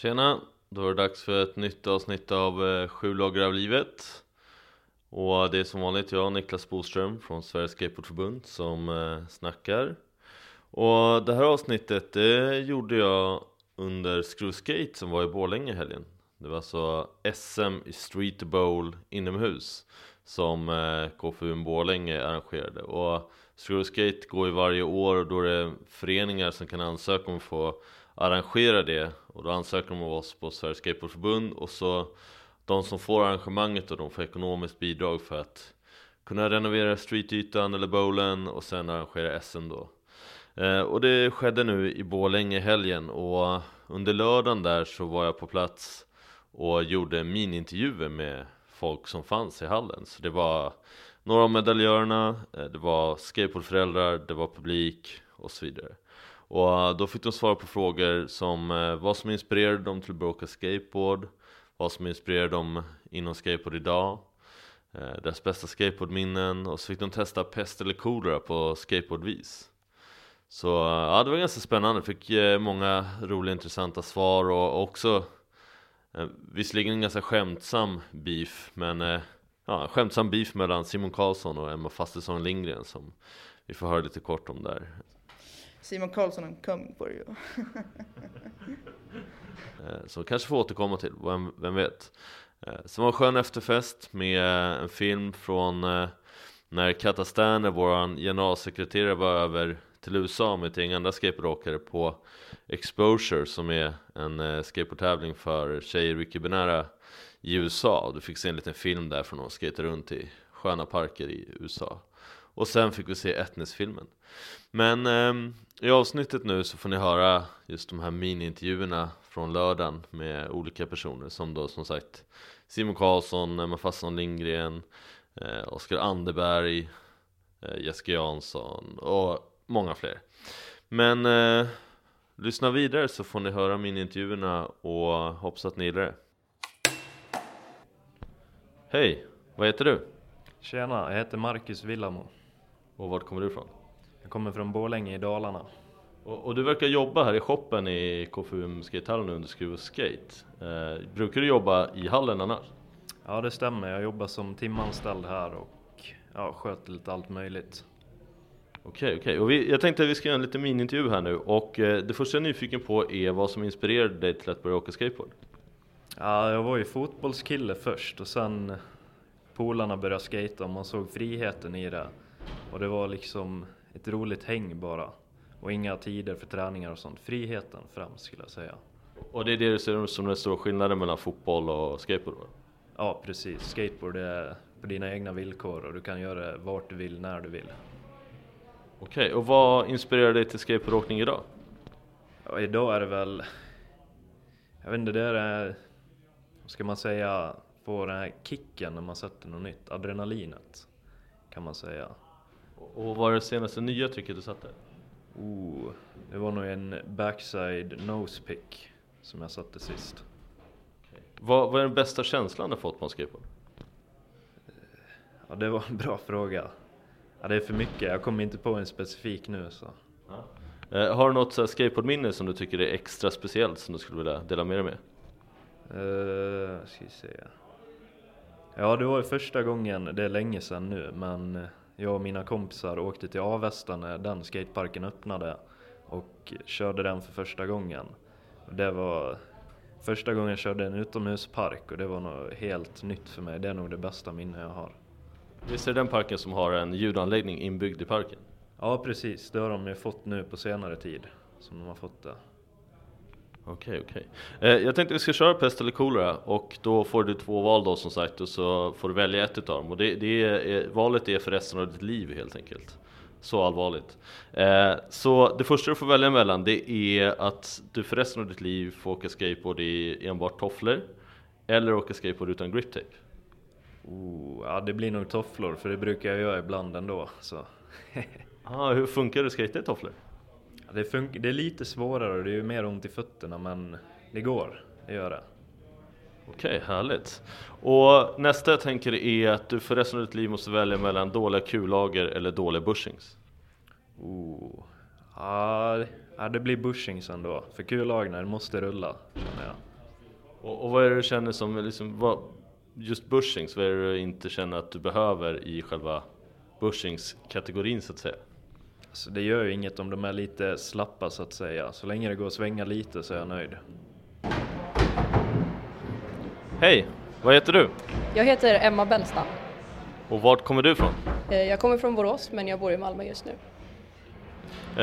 Tjena! Då är det dags för ett nytt avsnitt av eh, Sju lager av livet. Och det är som vanligt jag, Niklas Boström från Sveriges Skateboardförbund som eh, snackar. Och det här avsnittet det gjorde jag under Screwskate som var i Borlänge i helgen. Det var alltså SM i Street Bowl inomhus som KFUM Borlänge arrangerade. Och Screwskate går ju varje år och då är det föreningar som kan ansöka om att få arrangera det och då ansöker de av oss på Sveriges Skateboardförbund och så de som får arrangemanget och de får ekonomiskt bidrag för att kunna renovera streetytan eller bowlen och sen arrangera SM då. Eh, och det skedde nu i Borlänge i helgen och under lördagen där så var jag på plats och gjorde minintervjuer med folk som fanns i hallen. Så det var några av medaljörerna, eh, det var skateboardföräldrar, det var publik och så vidare och eh, då fick de svara på frågor som eh, vad som inspirerade dem till att börja åka skateboard Vad som inspirerade dem inom skateboard idag eh, Deras bästa skateboardminnen och så fick de testa pest eller kolera på skateboardvis. Så eh, ja, det var ganska spännande, fick många roliga intressanta svar och också Visserligen en ganska skämtsam beef men Ja, skämtsam beef mellan Simon Karlsson och Emma Fastesson Lindgren som vi får höra lite kort om där. Simon Karlsson I'm coming for you. Så kanske får återkomma till, vem, vem vet. Eh, Sen var en skön efterfest med en film från eh, när Kata Sterner, vår generalsekreterare, var över till USA med ett gäng andra skateboardåkare på Exposure som är en eh, skateboardtävling för tjejer mycket binära i USA. Du fick se en liten film där från de skater runt i sköna parker i USA. Och sen fick vi se Etnisfilmen. Men eh, i avsnittet nu så får ni höra just de här mini-intervjuerna från lördagen med olika personer som då som sagt Simon Karlsson, Emma Fasson Lindgren, eh, Oskar Anderberg, eh, Jessica Jansson och många fler. Men eh, lyssna vidare så får ni höra mini-intervjuerna och hoppas att ni gillar det. Hej, vad heter du? Tjena, jag heter Marcus Villamo. Och vart kommer du ifrån? Jag kommer från Borlänge i Dalarna. Och, och, du verkar jobba här i shoppen i KFUM skatehallen under Skruv Skate. Eh, brukar du jobba i hallen annars? Ja det stämmer, jag jobbar som timanställd här och ja, sköter lite allt möjligt. Okej, okej. Och vi, jag tänkte att vi ska göra en liten minintervju här nu och eh, det första jag är nyfiken på är vad som inspirerade dig till att börja åka skateboard? Ja, jag var ju fotbollskille först och sen polarna började skata och man såg friheten i det. Och det var liksom ett roligt häng bara. Och inga tider för träningar och sånt. Friheten främst skulle jag säga. Och det är det du ser som den stora skillnaden mellan fotboll och skateboard? Ja precis, skateboard är på dina egna villkor och du kan göra det vart du vill, när du vill. Okej, okay, och vad inspirerar dig till skateboardåkning idag? Ja, idag är det väl, jag vet inte, det är, vad ska man säga, få den här kicken när man sätter något nytt, adrenalinet kan man säga. Och vad är det senaste nya tricket du satte? Oh, det var nog en backside nose pick som jag satte sist. Okay. Vad, vad är den bästa känslan du fått på en skateboard? Ja, det var en bra fråga. Ja, det är för mycket, jag kommer inte på en specifik nu så. Ja. Eh, har du något så skateboardminne som du tycker är extra speciellt som du skulle vilja dela med dig med? Uh, ska vi se. Ja, det var första gången, det är länge sedan nu, men jag och mina kompisar åkte till Avesta när den skateparken öppnade och körde den för första gången. Det var första gången jag körde en utomhuspark och det var något helt nytt för mig. Det är nog det bästa minne jag har. Visst är det den parken som har en ljudanläggning inbyggd i parken? Ja precis, det har de ju fått nu på senare tid som de har fått det. Okej, okej. Eh, jag tänkte vi ska köra pest eller kolera och då får du två val då som sagt och så får du välja ett utav dem och det, det är, valet är för resten av ditt liv helt enkelt. Så allvarligt. Eh, så det första du får välja mellan det är att du för resten av ditt liv får åka skateboard i enbart tofflor eller åka skateboard utan grip tape. Oh, ja, det blir nog tofflor för det brukar jag göra ibland ändå. Så. ah, hur funkar det att skata i tofflor? Det, fun- det är lite svårare, det är mer ont i fötterna men det går, det gör det. Okej, härligt. Och nästa jag tänker är att du för resten av ditt liv måste välja mellan dåliga kullager eller dåliga bushings. Oh. Ja, det blir bushings ändå. För kullagren måste rulla, känner jag. Och, och vad är det du känner som, liksom, vad, just bushings, vad är det du inte känner att du behöver i själva bushings-kategorin så att säga? Så det gör ju inget om de är lite slappa så att säga. Så länge det går att svänga lite så är jag nöjd. Hej, vad heter du? Jag heter Emma Bellstam. Och vart kommer du ifrån? Eh, Jag kommer från Borås men jag bor i Malmö just nu.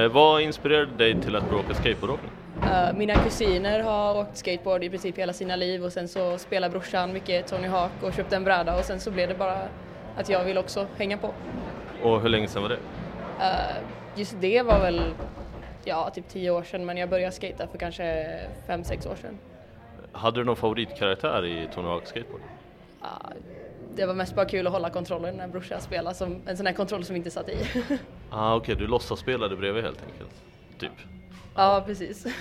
Eh, vad inspirerade dig till att börja åka skateboardåkning? Eh, Mina kusiner har åkt skateboard i princip hela sina liv och sen så spelar brorsan mycket Tony Hawk och köpte en bräda och sen så blev det bara att jag vill också hänga på. Och hur länge sedan var det? Eh, Just det var väl, ja typ tio år sedan men jag började skata för kanske fem, sex år sedan. Hade du någon favoritkaraktär i Tony Hawk Skateboard? Ja, Det var mest bara kul att hålla kontrollen när brorsan spelade, som en sån här kontroll som inte satt i. Ah, Okej, du låtsasspelade bredvid helt enkelt? Typ. ja, precis.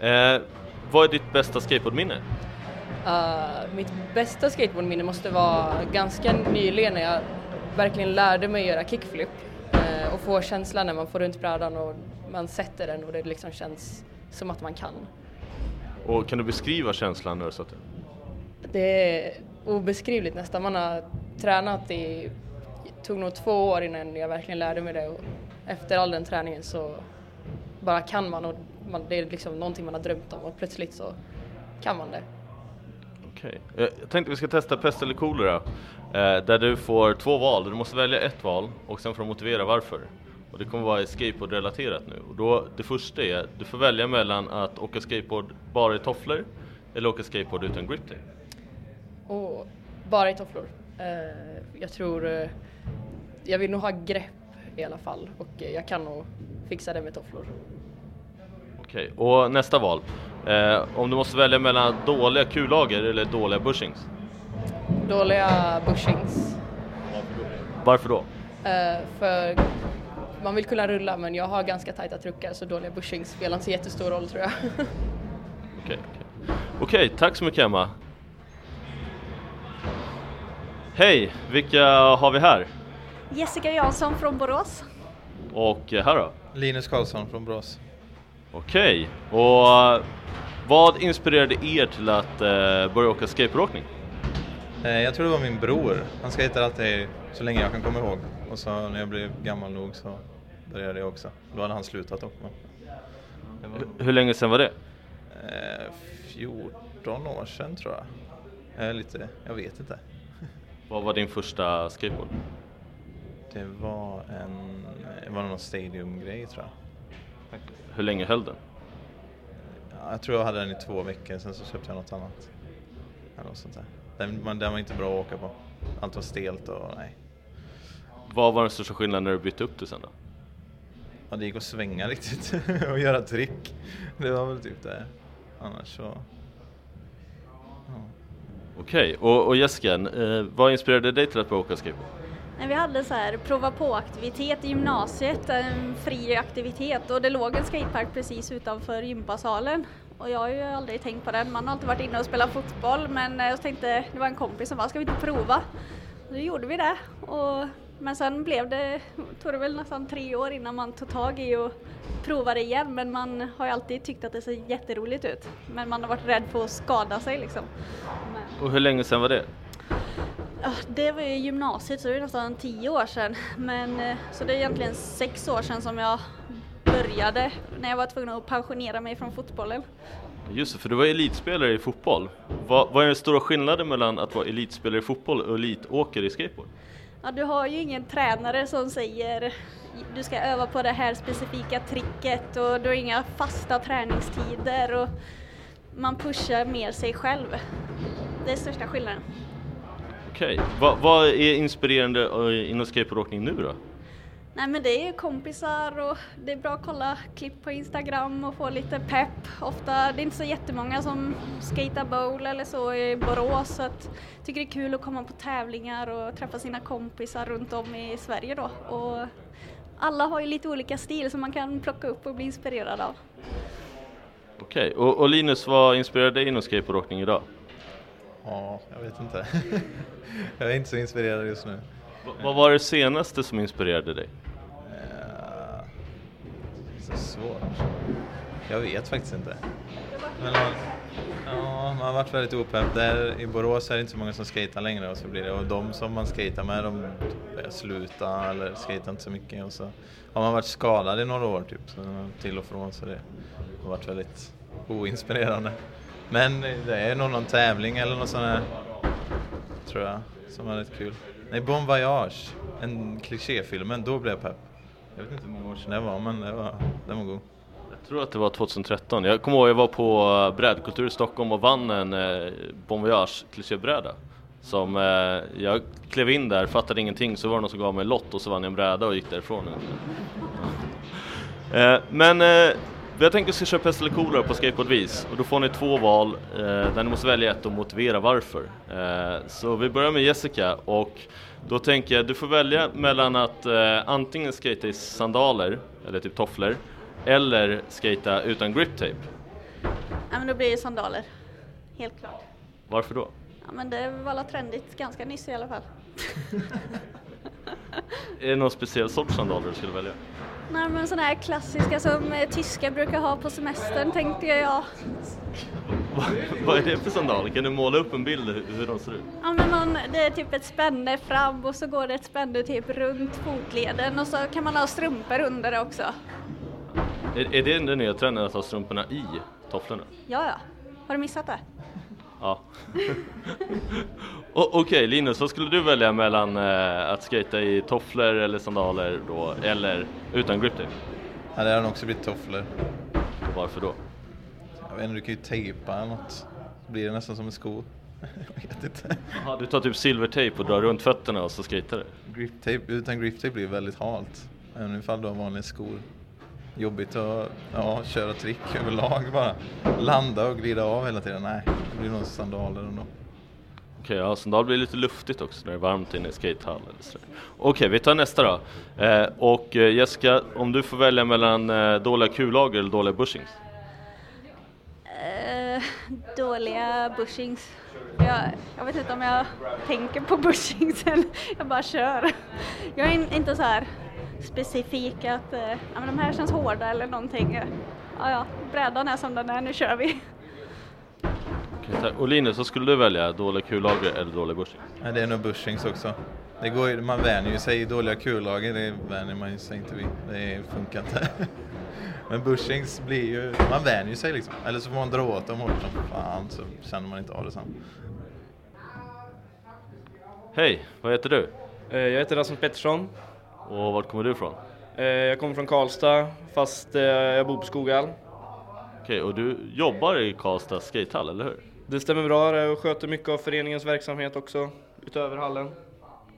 Eh, vad är ditt bästa skateboardminne? Uh, mitt bästa skateboardminne måste vara ganska nyligen när jag verkligen lärde mig göra kickflip uh, och få känslan när man får runt brädan och man sätter den och det liksom känns som att man kan. Och kan du beskriva känslan när du satt det? Det är obeskrivligt nästan. Man har tränat i, det tog nog två år innan jag verkligen lärde mig det och efter all den träningen så bara kan man och man, det är liksom någonting man har drömt om och plötsligt så kan man det. Okej. Eh, Jag tänkte vi ska testa pest eller kolera. Eh, där du får två val, du måste välja ett val och sen får du motivera varför. Och det kommer vara skateboard-relaterat nu. Och då, det första är, du får välja mellan att åka skateboard bara i tofflor eller åka skateboard utan grip tape. Och bara i tofflor. Eh, jag tror, eh, jag vill nog ha grepp i alla fall och jag kan nog fixa det med tofflor. Okej, och nästa val. Om du måste välja mellan dåliga kullager eller dåliga bushings. Dåliga bushings. Varför då? Eh, för man vill kunna rulla men jag har ganska tajta truckar så dåliga bushings spelar inte så jättestor roll tror jag. Okej, okej. Okej, tack så mycket Emma. Hej, vilka har vi här? Jessica Jansson från Borås. Och eh, här då? Linus Karlsson från Borås. Okej, och eh, vad inspirerade er till att börja åka skateboardåkning? Eh, Jag tror det var min bror. Han skejtar alltid så länge jag kan komma ihåg. Och så när jag blev gammal nog så började jag också. Då hade han slutat dock. Det var Hur länge sedan var det? eh, 14 år sedan tror jag. Eh, lite, jag vet inte. Vad var din första skateboard? Det var en, det var någon stadiumgrej tror jag. Hur länge höll den? Ja, jag tror jag hade den i två veckor, sen så köpte jag något annat. Eller något sånt där. Den, den var inte bra att åka på. Allt var stelt och nej. Vad var den största skillnaden när du bytte upp det sen då? Ja, det gick att svänga riktigt och göra trick. Det var väl typ det. Annars så... Ja. Okej, och, och Jessica, eh, vad inspirerade dig till att börja åka skateboard? När vi hade så här prova på aktivitet i gymnasiet, en fri aktivitet och det låg en skatepark precis utanför gympasalen. Och jag har ju aldrig tänkt på den, man har alltid varit inne och spelat fotboll men eh, jag tänkte, det var en kompis som bara, ska vi inte prova? Och då gjorde vi det. Och, men sen blev det, tog det väl nästan tre år innan man tog tag i och provade igen men man har ju alltid tyckt att det ser jätteroligt ut. Men man har varit rädd för att skada sig liksom. Men, Och hur länge sedan var det? Det var ju gymnasiet så det är nästan tio år sedan. Men, eh, så det är egentligen sex år sedan som jag började när jag var tvungen att pensionera mig från fotbollen. Just det, för du var elitspelare i fotboll. Vad, vad är den stora skillnaden mellan att vara elitspelare i fotboll och elitåkare i skateboard? Ja, du har ju ingen tränare som säger du ska öva på det här specifika tricket och du har inga fasta träningstider och man pushar mer sig själv. Det är största skillnaden. Okej, vad, vad är inspirerande eh, inom skateboardåkning nu då? Nej men det är ju kompisar och det är bra att kolla klipp på Instagram och få lite pepp. Ofta, det är inte så jättemånga som skater bowl eller så i Borås så att jag tycker det är kul att komma på tävlingar och träffa sina kompisar runt om i Sverige då. Och alla har ju lite olika stil som man kan plocka upp och bli inspirerad av. Okej, och, och Linus, vad inspirerar dig inom skateboardåkning idag? Ja, jag vet inte. jag är inte så inspirerad just nu. V- vad var det senaste som inspirerade dig? Så svårt. Jag vet faktiskt inte. Men, man- ja, man har varit väldigt opepp. Där I Borås är det inte så många som skater längre och så blir det. Och de som man skater med de börjar sluta eller skater inte så mycket. Och så har man varit skadad i några år typ, så till och från. Så det har varit väldigt oinspirerande. Men det är nog någon tävling eller något sånt här, tror jag, som är rätt kul. Nej, Bon Voyage, en klichéfilmen, då blev jag pepp. Jag vet inte hur många år sedan det var, men det var, den var god. Jag tror att det var 2013. Jag kommer ihåg jag var på eh, brädkultur i Stockholm och vann en eh, Bon Voyage klichébräda. Som eh, jag klev in där, fattade ingenting, så var det någon som gav mig en lott och så vann jag en bräda och gick därifrån. Eh, men eh, jag tänker att vi ska köra pest eller kolera på skateboardvis och då får ni två val eh, där ni måste välja ett och motivera varför. Eh, så vi börjar med Jessica och då tänker jag du får välja mellan att eh, antingen skata i sandaler eller typ tofflor eller skata utan grip tape. Ja men då blir det sandaler. Helt klart. Varför då? Ja men det var alla trendigt ganska nyss i alla fall. Är det någon speciell sorts sandaler du skulle välja? Nej men sådana här klassiska som eh, tyskar brukar ha på semestern tänkte jag. Vad- Vad är det för sandaler? Kan du måla upp en bild hur de ser ut? Ja men man, det är typ ett spänne fram och så går det ett spänne typ runt fotleden och så kan man ha strumpor under det också. Är, är det den nya trenden att ha strumporna i tofflorna? Ja ja, har du missat det? Ja. Okej Linus, vad skulle du välja mellan eh, att skata i tofflor eller sandaler då, eller utan grip tape? Ja, det har nog också blivit tofflor. Varför då? Jag vet inte, du kan ju tejpa eller något. Så blir det nästan som en sko. jag vet inte. Aha, du tar typ silvertejp och drar runt fötterna och så skater du? Grip tape, utan grip tape blir det väldigt halt. Även ifall du har vanliga skor. Jobbigt att ja, köra trick överlag bara. Landa och glida av hela tiden. Nej, det blir nog sandaler ändå. Okej, ja, sandal blir lite luftigt också när det är varmt inne i skatehall eller sådär. Okej, vi tar nästa då. Eh, och eh, Jessica, om du får välja mellan eh, dåliga kullager eller dåliga bushings? Eh, dåliga bushings. Jag, jag vet inte om jag tänker på bushings eller jag bara kör. Jag är in, inte så här specifik att eh, ja, men de här känns hårda eller någonting. Ja, ja, brädan är som den är, nu kör vi. Okej, tack. Och Linus, vad skulle du välja? Dåliga kullager eller dåliga bushings? Nej, det är nog bushings också. Det går, man vänjer ju sig i dåliga kullager, det vänjer man ju sig inte vid. Det funkar inte. Men bushings blir ju, man vänjer ju sig liksom. Eller så får man dra åt dem hårt som fan så känner man inte av det sen. Hej, vad heter du? Eh, Jag heter Rasmus Pettersson. Och vart kommer du ifrån? Eh, Jag kommer från Karlstad fast eh, jag bor på Skoghall. Okej, och du jobbar i Karlstad skatehall, eller hur? Det stämmer bra, jag sköter mycket av föreningens verksamhet också utöver hallen.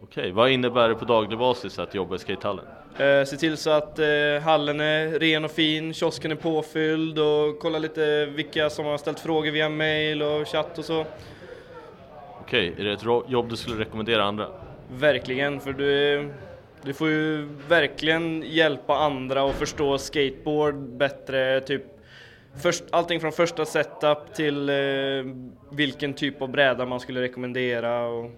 Okej, vad innebär det på daglig basis att jobba i skatehallen? Eh, Se till så att eh, hallen är ren och fin, kiosken är påfylld och kolla lite vilka som har ställt frågor via mail och chatt och så. Okej, är det ett ro- jobb du skulle rekommendera andra? Verkligen, för du, du får ju verkligen hjälpa andra att förstå skateboard bättre. Typ först, allting från första setup till eh, vilken typ av bräda man skulle rekommendera. Och,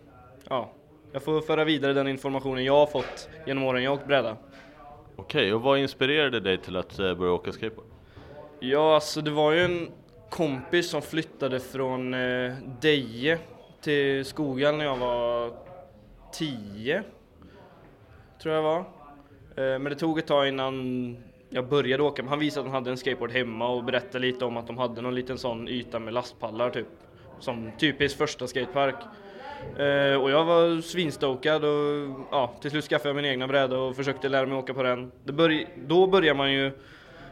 ja, jag får föra vidare den informationen jag har fått genom åren jag åkt bräda. Okej, och vad inspirerade dig till att eh, börja åka skateboard? Ja, alltså det var ju en kompis som flyttade från eh, Deje till Skoghall när jag var 10, tror jag var. Eh, men det tog ett tag innan jag började åka. Han visade att han hade en skateboard hemma och berättade lite om att de hade någon liten sån yta med lastpallar typ. Som typiskt första skatepark. Eh, och jag var svinstokad och ja, till slut skaffade jag min egna bräda och försökte lära mig åka på den. Det börj- då börjar man ju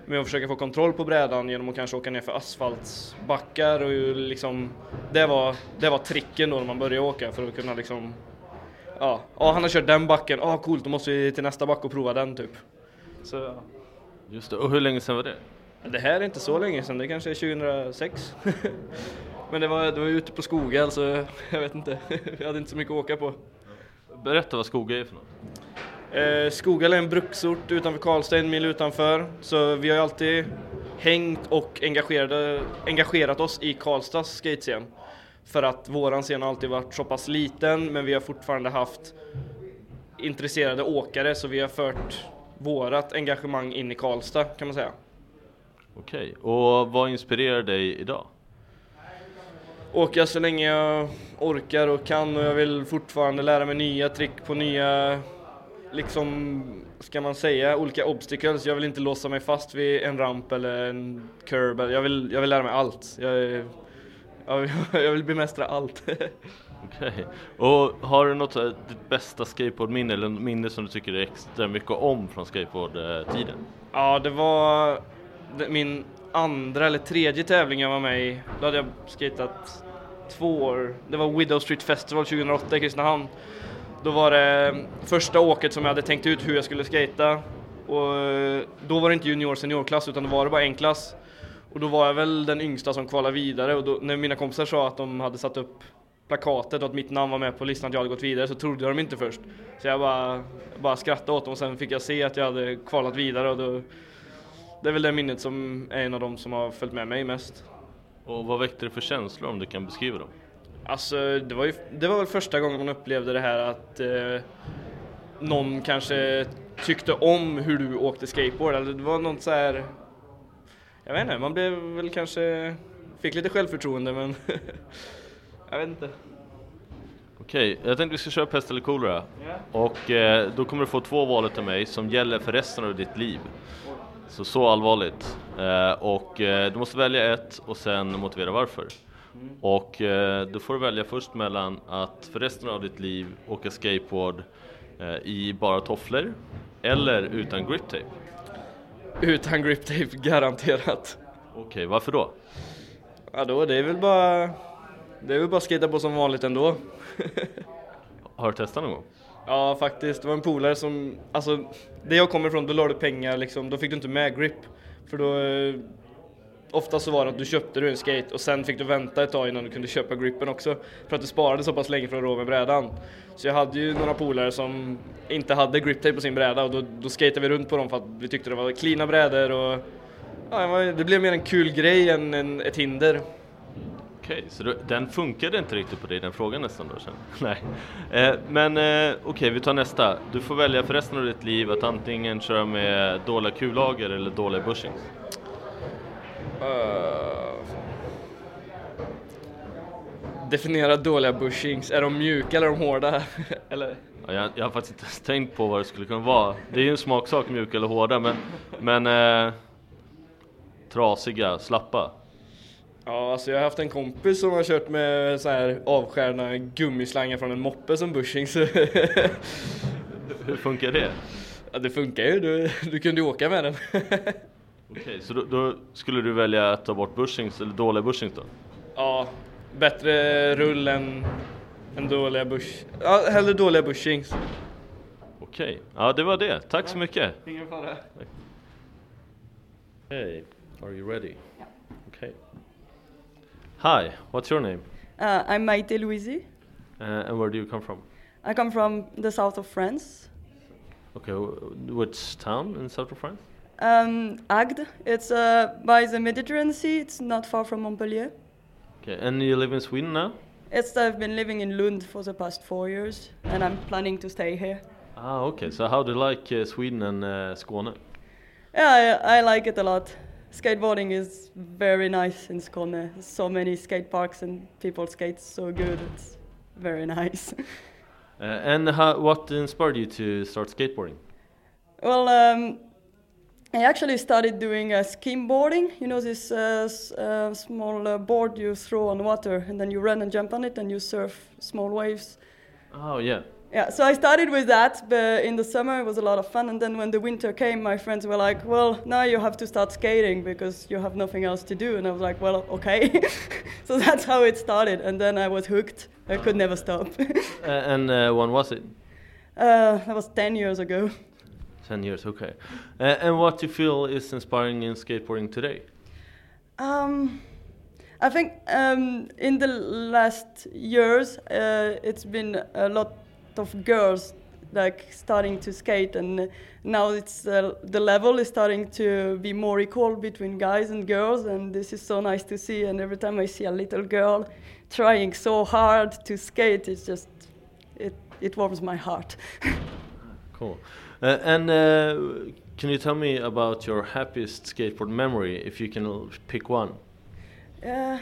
med att försöka få kontroll på brädan genom att kanske åka ner för asfaltsbackar och liksom det var, det var tricken då när man började åka för att kunna liksom ja, ja han har kört den backen, ja coolt då måste vi till nästa back och prova den typ. Så ja. Just det, och hur länge sedan var det? Det här är inte så länge sedan, det kanske är 2006. Men det var, det var ute på Skoghall så jag vet inte, vi hade inte så mycket att åka på. Berätta vad Skoga är för något. Eh, Skoghall är en bruksort utanför Karlstad, en mil utanför. Så vi har ju alltid hängt och engagerat oss i Karlstads skatescen. För att våran scen har alltid varit så pass liten men vi har fortfarande haft intresserade åkare så vi har fört vårat engagemang in i Karlstad kan man säga. Okej, och vad inspirerar dig idag? Åka så länge jag orkar och kan och jag vill fortfarande lära mig nya trick på nya, liksom, ska man säga, olika obstacles. Jag vill inte låsa mig fast vid en ramp eller en curb. Jag vill, jag vill lära mig allt. Jag, jag, jag vill bemästra allt. Okej, och har du något, eh, ditt bästa skateboardminne eller något minne som du tycker extra mycket om från skateboardtiden? Ja, det var det- min andra eller tredje tävling jag var med i. Då hade jag skatat två år. Det var Widow Street Festival 2008 i Kristinehamn. Då var det första åket som jag hade tänkt ut hur jag skulle skata. Och eh, då var det inte junior seniorklass utan då var det bara en klass. Och då var jag väl den yngsta som kvalade vidare och då, när mina kompisar sa att de hade satt upp plakatet och att mitt namn var med på listan att jag hade gått vidare så trodde de inte först. Så jag bara, bara skrattade åt dem och sen fick jag se att jag hade kvalat vidare och då det är väl det minnet som är en av dem som har följt med mig mest. Och vad väckte det för känslor om du kan beskriva dem? Alltså det var ju, det var väl första gången man upplevde det här att eh, någon kanske tyckte om hur du åkte skateboard. Eller det var något så här. Jag vet inte, man blev väl kanske, fick lite självförtroende men jag vet inte. Okej, jag tänkte vi ska köra pest eller kolera. Och eh, då kommer du få två val av mig som gäller för resten av ditt liv. Så så allvarligt. Eh, och eh, du måste välja ett och sen motivera varför. Och eh, då får du välja först mellan att för resten av ditt liv åka skateboard eh, i bara tofflor eller utan grip tape. Utan grip tape garanterat. Okej, varför då? Ja då, det är väl bara, det är väl bara att skata på som vanligt ändå. Har du testat någon gång? Ja faktiskt, det var en polare som, alltså det jag kommer ifrån, då la du pengar liksom, då fick du inte med grip. För då, eh, ofta så var det att du köpte du en skate och sen fick du vänta ett tag innan du kunde köpa gripen också. För att du sparade så pass länge för att rå med brädan. Så jag hade ju några polare som inte hade griptape på sin bräda och då, då skatade vi runt på dem för att vi tyckte det var cleana brädor och ja, det blev mer en kul grej än en, ett hinder. Okej, så du, den funkade inte riktigt på dig den frågan nästan då? Sen. Nej. Eh, men eh, okej, vi tar nästa. Du får välja för resten av ditt liv att antingen köra med dåliga kullager eller dåliga bushings. Uh, definiera dåliga bushings, är de mjuka eller är de hårda? eller? Ja, jag, jag har faktiskt inte ens tänkt på vad det skulle kunna vara. Det är ju en smaksak, mjuka eller hårda, men, men eh, trasiga, slappa. Ja, alltså jag har haft en kompis som har kört med så här avskärna gummislangar från en moppe som bushing så Hur funkar det? ja, det funkar ju, du, du kunde ju åka med den. Okej, så då, då skulle du välja att ta bort bushings, eller dåliga bushings då? ja, bättre rull än, än dåliga bush... Ja, hellre dåliga bushings. Okej, ja det var det. Tack så mycket. Ingen fara. Hey, are you ready? Okay. Hi, what's your name? Uh, I'm Maite Louisi. Uh, and where do you come from? I come from the south of France. Okay, wh- which town in south of France? Um, Agde. It's uh, by the Mediterranean Sea. It's not far from Montpellier. Okay, and you live in Sweden now? It's I've been living in Lund for the past four years, and I'm planning to stay here. Ah, okay. So how do you like uh, Sweden and uh, Skåne? Yeah, I, I like it a lot. Skateboarding is very nice in Skåne. So many skate parks and people skate so good. It's very nice. Uh, and how, what inspired you to start skateboarding? Well, um, I actually started doing uh, skimboarding. You know this uh, s- uh, small uh, board you throw on water, and then you run and jump on it, and you surf small waves. Oh, yeah. Yeah, so I started with that but in the summer. It was a lot of fun, and then when the winter came, my friends were like, "Well, now you have to start skating because you have nothing else to do." And I was like, "Well, okay." so that's how it started, and then I was hooked. I could never stop. Uh, and uh, when was it? uh, that was 10 years ago. 10 years, okay. Uh, and what do you feel is inspiring in skateboarding today? Um, I think um, in the last years, uh, it's been a lot of girls like starting to skate, and now it's uh, the level is starting to be more equal between guys and girls, and this is so nice to see. And every time I see a little girl trying so hard to skate, it's just it it warms my heart. Cool. Uh, and uh, can you tell me about your happiest skateboard memory, if you can pick one? Yeah,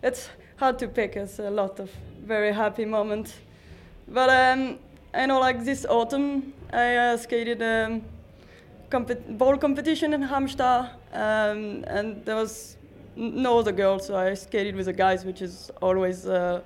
it's hard to pick. It's a lot of very happy moments. But um, I know, like this autumn, I uh, skated um, compet- ball competition in Halmstad, um, and there was no other girls, so I skated with the guys, which is always a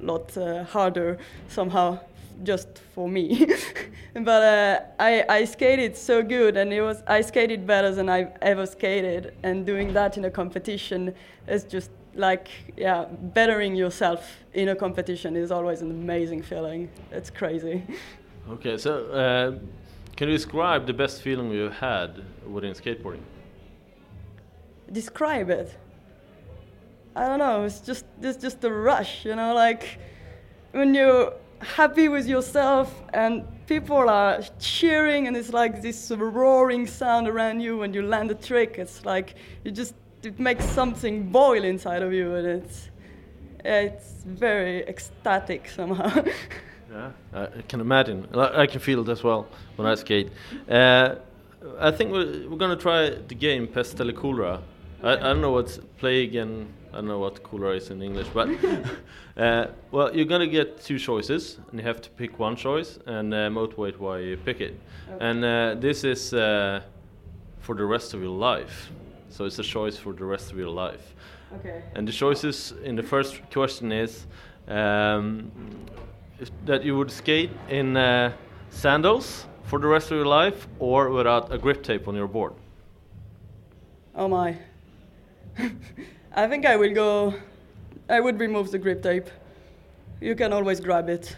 lot uh, harder somehow, just for me. but uh, I, I skated so good, and it was I skated better than I've ever skated, and doing that in a competition is just like yeah, bettering yourself in a competition is always an amazing feeling. It's crazy. Okay, so uh, can you describe the best feeling you've had within skateboarding? describe it. I don't know. It's just it's just a rush, you know, like when you're happy with yourself and people are cheering and it's like this roaring sound around you when you land a trick. It's like you just it makes something boil inside of you and it's it's very ecstatic somehow. Yeah, I can imagine. I can feel it as well when I skate. Uh, I think we're, we're gonna try the game Pest eller Cholera. I, I don't know what's plague and I don't know what cooler is in English, but uh, well, you're gonna get two choices, and you have to pick one choice and uh, motivate why you pick it. Okay. And uh, this is uh, for the rest of your life, so it's a choice for the rest of your life. okay. And the choices in the first question is um, that you would skate in uh, sandals for the rest of your life or without a grip tape on your board. Oh my. I think I will go. I would remove the grip tape. You can always grab it.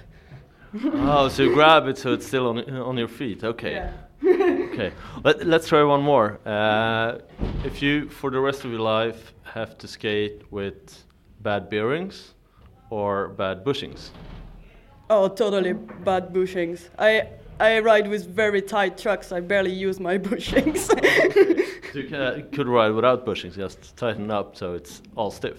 oh, so you grab it so it's still on on your feet. Okay. Yeah. okay. Let, let's try one more. Uh, if you, for the rest of your life, have to skate with bad bearings or bad bushings. Oh, totally bad bushings. I I ride with very tight trucks. I barely use my bushings. So you ca- could ride without bushings, just tighten up so it's all stiff.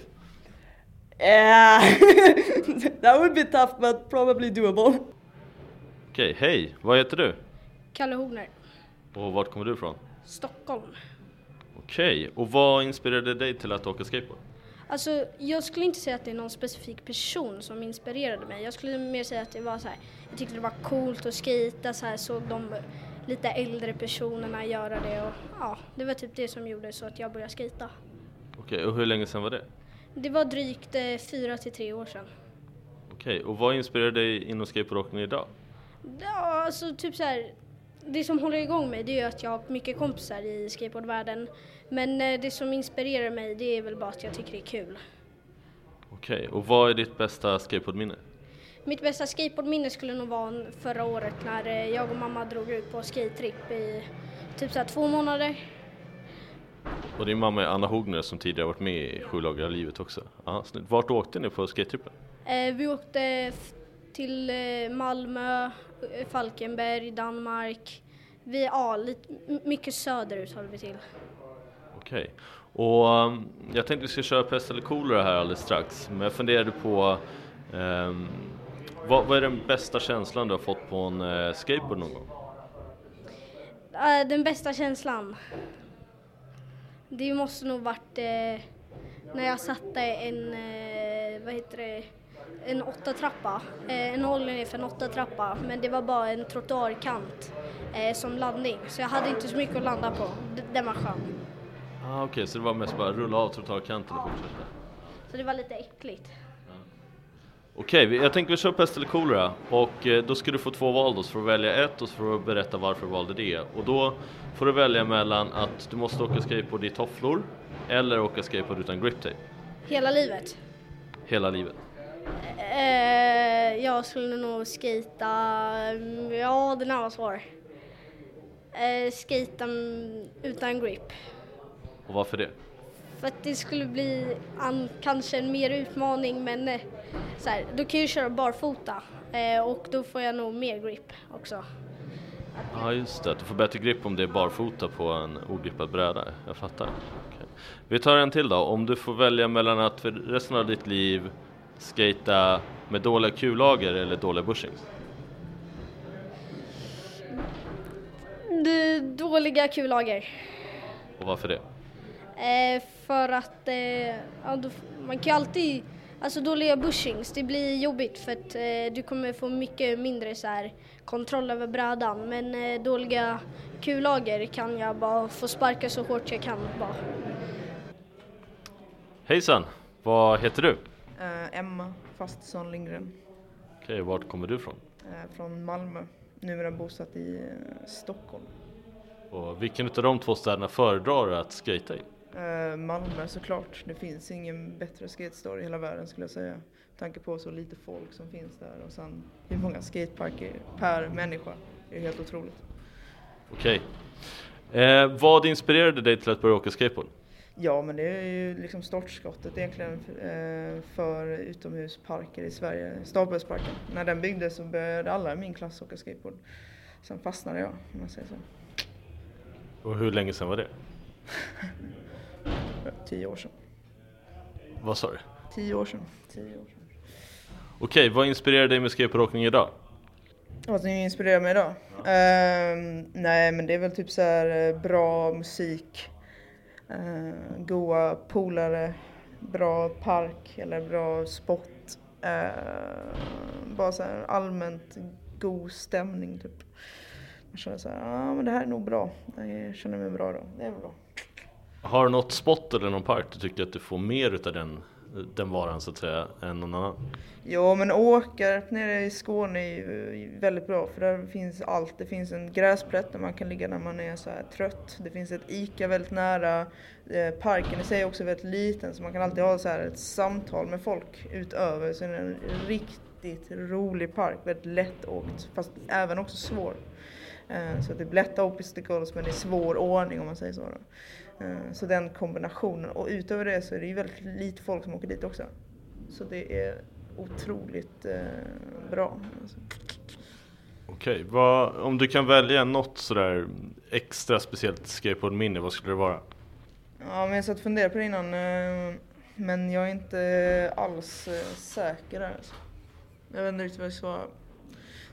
yeah, that would be tough, but probably doable. Okej, hej, vad heter du? Kalle Horner, Och vart kommer du ifrån? Stockholm. Okej, och vad inspirerade dig till att åka skateboard? Alltså, jag skulle inte säga att det är någon specifik person som inspirerade mig. Jag skulle mer säga att det var så här, jag tyckte det var coolt att skita så här, såg de lite äldre personerna göra det och ja, det var typ det som gjorde så att jag började skita. Okej, och hur länge sedan var det? Det var drygt eh, fyra till tre år sedan. Okej, och vad inspirerade dig inom skateboardåkning idag? Ja, alltså typ så här, det som håller igång mig det är att jag har mycket kompisar i skateboardvärlden. Men eh, det som inspirerar mig det är väl bara att jag tycker det är kul. Okej, och vad är ditt bästa skateboardminne? Mitt bästa skateboardminne skulle nog vara förra året när eh, jag och mamma drog ut på skate-trip i typ så två månader. Och din mamma är Anna Hogner som tidigare varit med i Sju lagar livet också. Snyggt. Vart åkte ni på skatetrippen? Eh, vi åkte till eh, Malmö, Falkenberg, Danmark. Vi, ja, lite, mycket söderut håller vi till. Okej, och um, jag tänkte vi ska köra pest eller kolera här alldeles strax, men jag funderade på um, vad, vad är den bästa känslan du har fått på en uh, skateboard någon gång? Uh, den bästa känslan? Det måste nog varit uh, när jag satte en, eh, vad heter det, en åtta trappa, en hållning för en åtta trappa, men det var bara en trottoarkant eh, som landning, så jag hade inte så mycket att landa på. D- den var skön. Ah, Okej, så det var mest bara rulla av trottoarkanten och fortsätta? Så det var lite äckligt. Okej, vi- jag tänkte vi kör pest eller kolera och eh, då ska du få två val då, så får du välja ett och så får du berätta varför du valde det. Och då får du välja mellan att du måste åka skateboard i tofflor eller åka skateboard utan grip tape Hela livet. hela livet. Eh, jag skulle nog skita, ja den här var svår. Eh, skita mm, utan grip. Och varför det? För att det skulle bli an, kanske en mer utmaning men eh, så här, då kan jag ju köra barfota eh, och då får jag nog mer grip också. Ja just det, att du får bättre grepp om det är barfota på en ogrippad bräda. Jag fattar. Okej. Vi tar en till då. Om du får välja mellan att för resten av ditt liv skata med dåliga kullager eller dåliga bushings. D- dåliga kullager. Och varför det? Eh, för att eh, ja, då, man kan ju alltid, alltså dåliga bushings, det blir jobbigt för att eh, du kommer få mycket mindre så här, kontroll över brädan. Men eh, dåliga kullager kan jag bara få sparka så hårt jag kan bara. Hejsan! Vad heter du? Eh, Emma Fastsson Lindgren Okej, vart kommer du ifrån? eh, från Malmö. Numera bosatt i eh, Stockholm. Och vilken av de två städerna föredrar du att skata i? Eh, Malmö såklart. Det finns ingen bättre skatestad i hela världen skulle jag säga. Med tanke på så lite folk som finns där och sen hur många skateparker per människa. Det är helt otroligt. Okej. Eh, vad inspirerade dig till att börja åka skateboard? Ja, men det är ju liksom startskottet egentligen eh, för utomhusparker i Sverige. Stapelsparken. När den byggdes så började alla i min klass åka skateboard. Sen fastnade jag, om man säger så. Och hur länge sedan var det? Tio år sedan. Vad sa du? Tio år sedan. Tio år sedan. Okej, vad inspirerar dig med skateboardåkning idag? Vad som inspirerar mig idag? Ehm, nej, men det är väl typ så här eh, bra musik, uh, goa polare, bra park eller bra spot. Eh, bara så här allmänt god stämning typ. Man känner så här, ja ah, men det här är nog bra. Jag känner mig bra då. Det är bra. Har du något spot eller någon park du tycker att du får mer utav den, den varan så att säga än någon annan? Ja, men Åkarp nere i Skåne är ju väldigt bra för där finns allt. Det finns en gräsplätt där man kan ligga när man är så här trött. Det finns ett ICA väldigt nära. Eh, parken i sig är också väldigt liten så man kan alltid ha så här ett samtal med folk utöver. Så det är en riktigt rolig park, väldigt lättåkt fast även också svår. Eh, så det är lätta obstacles men i svår ordning om man säger så. Då. Eh, Så den kombinationen och utöver det så är det ju väldigt lite folk som åker dit också. Så det är otroligt eh, bra. Alltså. Okej, vad, om du kan välja något sådär extra speciellt skateboardminne, vad skulle det vara? Ja, men jag satt och funderade på det innan. eh, Men jag är inte alls säker där. Alltså. Jag vet inte riktigt vad jag ska svara.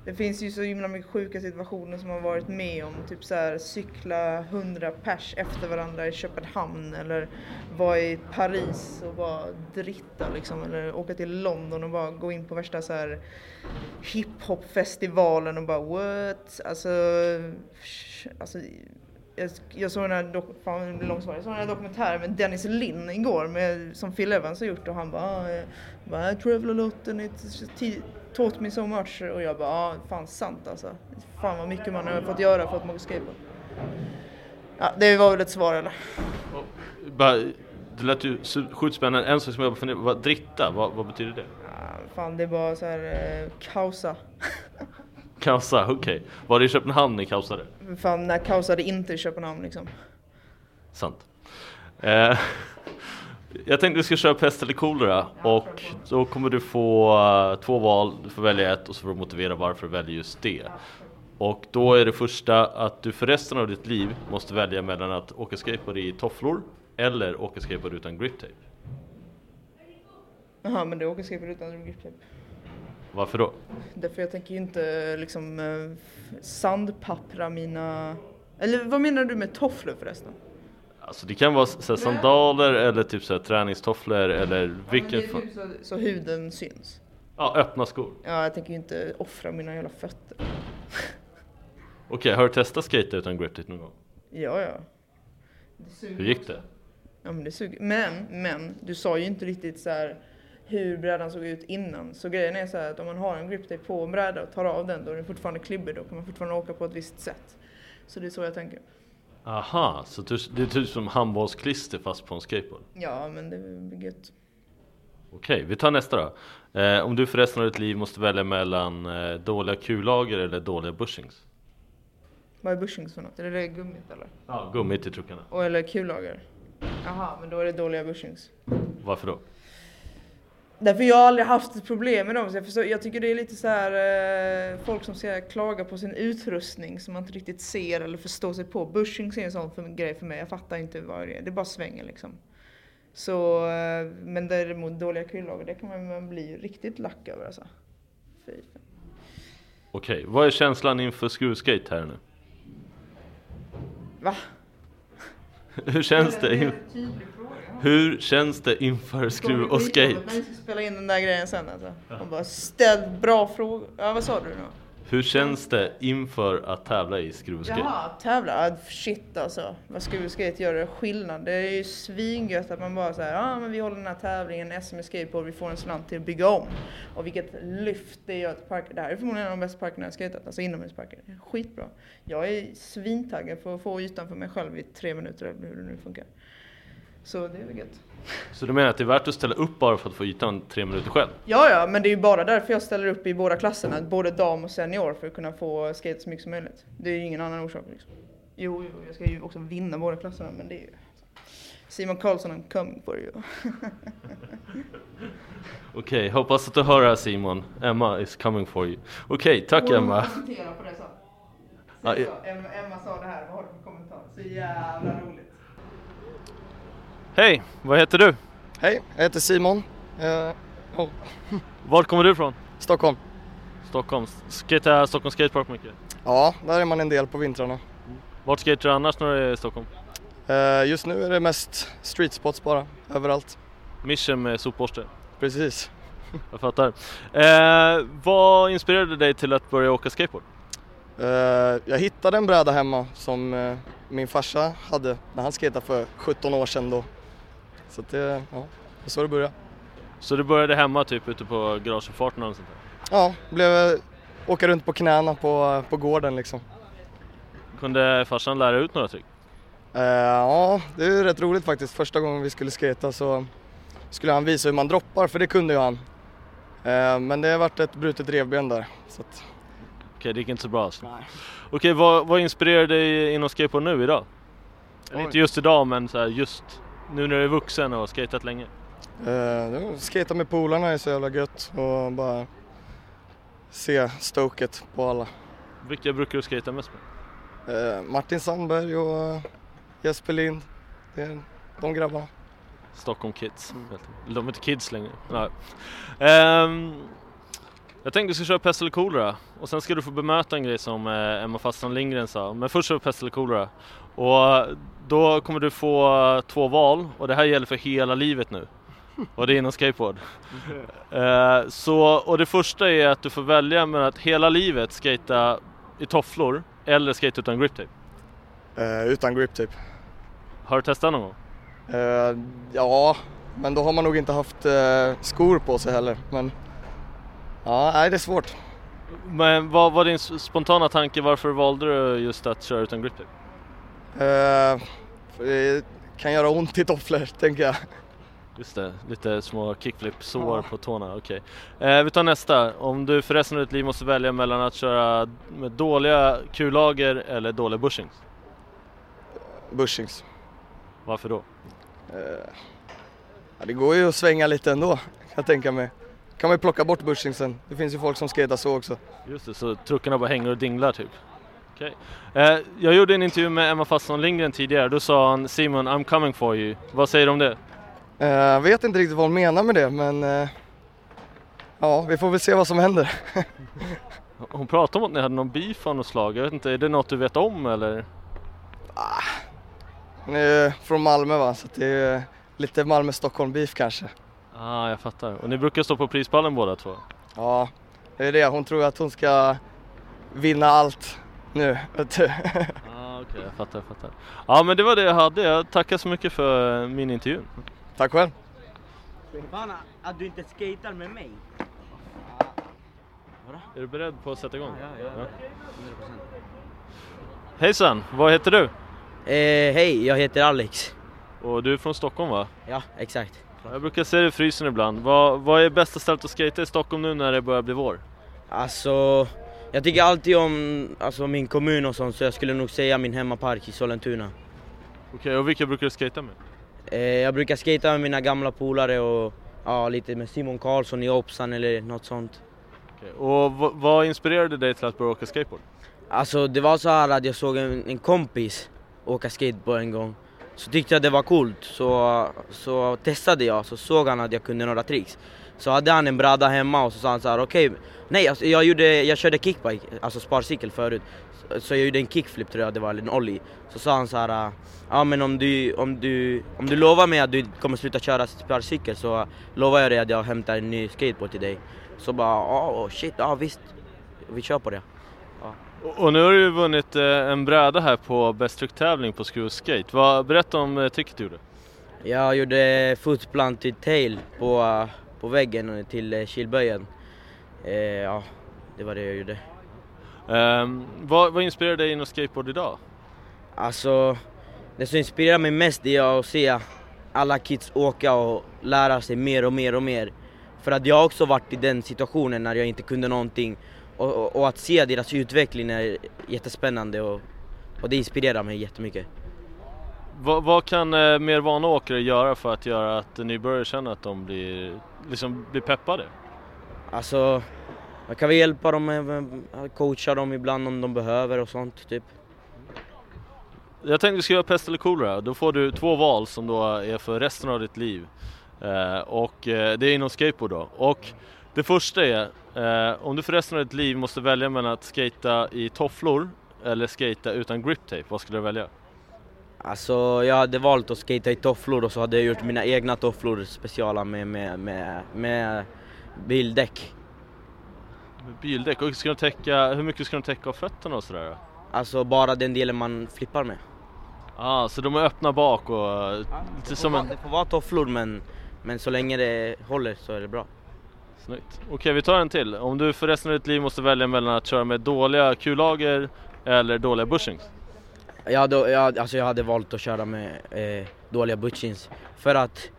Det finns ju så himla mycket sjuka situationer som man varit med om. Typ så här cykla 100 pers efter varandra i Köpenhamn eller vara i Paris och bara dritta liksom. Eller åka till London och bara gå in på värsta så här hiphopfestivalen och bara what? Alltså, alltså jag, jag såg den här, dok- fan, jag såg den här dokumentären med Dennis Linn igår med, som Phil Evans har gjort och han bara, ah, eh, I travel a lot and it taught me so much och jag bara, ah, fan sant alltså. Fan vad mycket man har fått göra för att man skateboard. Ja, det var väl ett svar eller? Det lät ju sjukt spännande, en sak som jag funderar vad dritta, vad, vad betyder det? Ja, fan det är bara så här eh, kausa. Kausa, okej. Var det i Köpenhamn ni kaosade? Fan när kausade inte i Köpenhamn liksom. Sant. Eh, jag tänkte vi ska köra pest eller kolera och då kommer du få eh, två val, du får välja ett och så får du motivera varför du väljer just det. Och då är det första att du för resten av ditt liv måste välja mellan att åka skateboard i tofflor eller åka skateboard utan grip tape. Jaha men du åker skateboard utan grip tape. Varför då? Därför jag tänker ju inte liksom eh, sandpappra mina... Eller vad menar du med tofflor förresten? Alltså det kan vara så sandaler eller typ så träningstofflor eller vilken... Ja, typ så, så huden syns. Ja, öppna skor. Ja, jag tänker ju inte offra mina jävla fötter. Okej, har du testat skate utan grip tape någon gång? Ja, ja. Hur gick det? Ja, men det suger. Men, men, du sa ju inte riktigt så här hur brädan såg ut innan. Så grejen är så här att om man har en grip tape på en bräda och tar av den, då är den fortfarande klibbig. Då kan man fortfarande åka på ett visst sätt. Så det är så jag tänker. Aha, så det är typ som handbollsklister fast på en skateboard? Ja, men det blir gött. Okej, vi tar nästa då. Eh, om du för resten av ditt liv måste välja mellan eh, dåliga kullager eller dåliga bushings? Vad är bushings för något? Är det det gummit eller? Ja, gummit i truckarna. Och eller kullager? Jaha, men då är det dåliga bushings. Varför då? Därför jag har aldrig haft ett problem med dem. Så jag, förstår, jag tycker det är lite så här eh, folk som ska klaga på sin utrustning som man inte riktigt ser eller förstår sig på. Bushings är en sån för, grej för mig. Jag fattar inte vad det är. Det bara svänger liksom. Så, eh, men däremot dåliga kullager, det kan man, man bli riktigt lack över alltså. Fy. Okej, vad är känslan inför skruvskate här nu? Va? Hur känns det? Hur känns det inför skruv och skate? Vi ska spela in den där grejen sen alltså. Man bara ställ bra frågor. Ja, vad sa du nu? Hur känns det inför att tävla i skruv och skate? Jaha, tävla? Ah, Shit alltså. Vad skruvskate gör det skillnad? Det är ju svingött att man bara säger ja ah, men vi håller den här tävlingen, SM i skateboard, vi får en slant till att bygga om. Och vilket lyft det gör till parken. Det här är förmodligen en av de bästa parkerna jag skatat, alltså inomhusparker. Skitbra. Jag är svintaggad på att få ytan för mig själv i tre minuter eller hur det nu funkar. Så det är väl gött. Så du menar att det är värt att ställa upp bara för att få ytan tre minuter själv? Ja, ja, men det är ju bara därför jag ställer upp i båda klasserna, både dam och senior, för att kunna få skate så mycket som möjligt. Det är ju ingen annan orsak liksom. Jo, jo, jag ska ju också vinna båda klasserna, men det är ju... Simon Karlsson, I'm coming for you. Okej, hoppas att du hör det här Simon. Emma is coming for you. Okej, tack Emma. Kommentera på det Säg så. Emma, Emma sa det här, vad har du för kommentar? Så jävla roligt. Hej, vad heter du? Hej, jag heter Simon. Eh, oh, Vart kommer du ifrån? Stockholm. Stockholm. Skater Stockholm Skatepark mycket? Ja, där är man en del på vintrarna. Vart skater du annars när du är i Stockholm? Eh, just nu är det mest street spots bara, överallt. Mission med sopborste? Precis. Jag fattar. Eh, vad inspirerade dig till att börja åka skateboard? Jag hittade en bräda hemma som min farsa hade när han skejtade för 17 år sedan då. Så att det, ja, det så det började. Så du började hemma typ ute på garageuppfarten och sånt där? Ja, blev åka runt på knäna på, på gården liksom. Kunde farsan lära ut några trick? Eh, ja, det är rätt roligt faktiskt. Första gången vi skulle skata så skulle han visa hur man droppar, för det kunde ju han. Eh, men det har varit ett brutet revben där. Så att, Okej, det gick inte så bra alltså. Okej, vad, vad inspirerar dig inom skateboard nu idag? Eller inte just idag, men så här, just nu när du är vuxen och har skatat länge. eh, skata med polarna är så jävla gött och bara se stoket på alla. Vilka brukar du skata mest med? Eh, Martin Sandberg och Jesper Lind, det är de grabbarna. Stockholm Kids. enkelt. De är inte kids längre. Nej. Ehm, jag tänkte vi ska köra pest eller kolera och sen ska du få bemöta en grej som eh, Emma Fastland Lindgren sa. Men först kör vi pest eller kolera. Och då kommer du få två val och det här gäller för hela livet nu. Och det är inom skateboard. Eh, så, och det första är att du får välja mellan att hela livet skata i tofflor eller skata utan grip tape. Eh, utan grip tape. Har du testat någon gång? Eh, ja, men då har man nog inte haft eh, skor på sig heller. Men ja, nej, det är svårt. Men vad var din spontana tanke varför valde du just att köra utan grip tape? Eh, det kan göra ont i tofflor, tänker jag. Just det, lite små kickflip-sår på tårna, okej. Eh, vi tar nästa. Om du för resten av ditt liv måste välja mellan att köra med dåliga kullager eller dåliga bushings. Bushings. Varför då? Eh, ja, det går ju att svänga lite ändå, kan jag tänka mig. kan man ju plocka bort bushingsen. Det finns ju folk som skater så också. Just det, så truckarna bara hänger och dinglar typ. Okej. Eh, jag gjorde en intervju med Emma Fasson Lindgren tidigare, då sa han Simon I'm coming for you. Vad säger du om det? Eh, Jag vet inte riktigt vad hon menar med det, men eh, ja, vi får väl se vad som händer. Hon pratade om att ni hade någon beef av något slag, jag vet inte, är det något du vet om eller? Hon är från Malmö va, så det är lite Malmö-Stockholm-beef kanske. Ah, jag fattar. Och ni brukar stå på prispallen båda två? Ja, det är det. Hon tror att hon ska vinna allt nu. vet du. Ah, Okej, jag fattar, jag fattar. Ja men det var det jag hade, jag tackar så mycket för min intervju. Tack själv. Fan att du inte skater med mig. Är du beredd på att sätta igång? Ja, ja, ja. 100%. Hejsan, vad heter du? Eh, hej, jag heter Alex. Och du är från Stockholm va? Ja, exakt. Jag brukar se det i frysen ibland. Vad, vad är bästa stället att skata i Stockholm nu när det börjar bli vår? Alltså, jag tycker alltid om alltså, min kommun och sånt så jag skulle nog säga min hemmapark i Sollentuna. Okej, och vilka brukar du skata med? Eh, jag brukar skata med mina gamla polare och ja, lite med Simon Karlsson i Opsan eller något sånt. Okej, Och vad, vad inspirerade dig till att börja åka skateboard? Alltså det var så här att jag såg en, en kompis åka skateboard en gång. Så tyckte jag det var coolt så, så testade jag, så såg han att jag kunde några tricks. Så hade han en bräda hemma och så sa han så här: okej, nej alltså, jag, gjorde, jag körde kickbike, alltså sparcykel förut. Så, så jag gjorde en kickflip tror jag det var, eller en ollie. Så sa han så här: ja men om du, om du, om du lovar mig att du kommer sluta köra sparcykel så lovar jag dig att jag hämtar en ny skateboard till dig. Så bara, ja oh, shit, ja visst, vi kör på det. Och, och nu har du vunnit eh, en bräda här på Best Trick-tävling på Screw Skate. Berätta om eh, tricket du gjorde. Jag gjorde footplant till tail på, uh, på väggen till uh, kilböjen. Eh, ja, det var det jag gjorde. Ehm, vad, vad inspirerar dig inom skateboard idag? Alltså, det som inspirerar mig mest är att se alla kids åka och lära sig mer och mer och mer. För att jag har också varit i den situationen när jag inte kunde någonting och, och, och att se deras utveckling är jättespännande och, och det inspirerar mig jättemycket. Vad, vad kan eh, mer vana åkare göra för att göra att nybörjare känner att de blir, liksom, blir peppade? Alltså, man kan väl hjälpa dem, med, coacha dem ibland om de behöver och sånt typ. Jag tänkte vi ska göra pest eller kolera. Då får du två val som då är för resten av ditt liv. Eh, och eh, det är inom skateboard då. Och det första är, eh, om du för resten av ditt liv måste välja mellan att skata i tofflor eller skata utan grip tape, vad skulle du välja? Alltså jag hade valt att skata i tofflor och så hade jag gjort mina egna tofflor speciala med, med, med, med bildäck. Med bildäck? Och ska de täcka, hur mycket ska de täcka av fötterna och sådär? Alltså bara den delen man flippar med. Ah, så de är öppna bak och eh, lite som vara, en... Det får vara tofflor men, men så länge det håller så är det bra. Snyggt. Okej, vi tar en till. Om du för resten av ditt liv måste välja mellan att köra med dåliga kullager eller dåliga bushings? Jag hade, jag, alltså jag hade valt att köra med eh, dåliga butchins för att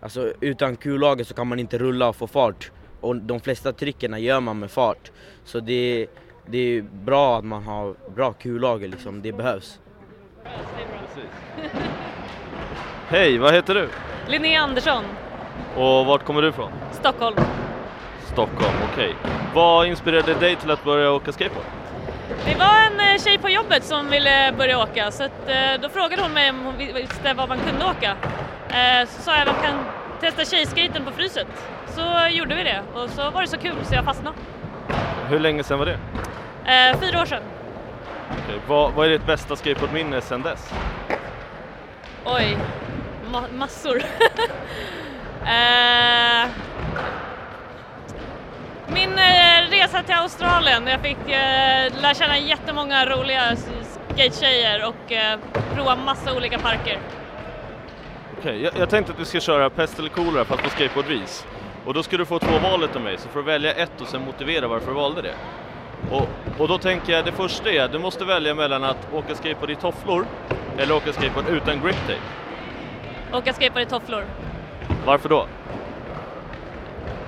alltså, utan kullager så kan man inte rulla och få fart och de flesta tricken gör man med fart. Så det, det är bra att man har bra kullager liksom, det behövs. Hej, vad heter du? Linnea Andersson, Och vart kommer du ifrån? Stockholm. Stockholm, okej. Vad inspirerade dig till att börja åka skateboard? Det var en eh, tjej på jobbet som ville börja åka så att, eh, då frågade hon mig om hon visste var man kunde åka. Eh, Så sa jag att man kan testa tjejskaten på Fryset. Så gjorde vi det och så var det så kul så jag fastnade. Hur länge sedan var det? Fyra år sedan. Okej, Vad, vad är ditt bästa skateboardminne sedan dess? Oj, ma- massor. eh, min eh, resa till Australien, jag fick eh, lära känna jättemånga roliga skatetjejer och eh, prova massa olika parker. Okej, jag, jag tänkte att vi ska köra pest eller kolera fast på skateboardvis. Och då ska du få två valet av mig, så får du välja ett och sen motivera varför du valde det. Och, och då tänker jag, det första är, du måste välja mellan att åka skateboard i tofflor eller åka skateboard utan grip tape. Åka skateboard i tofflor. Varför då?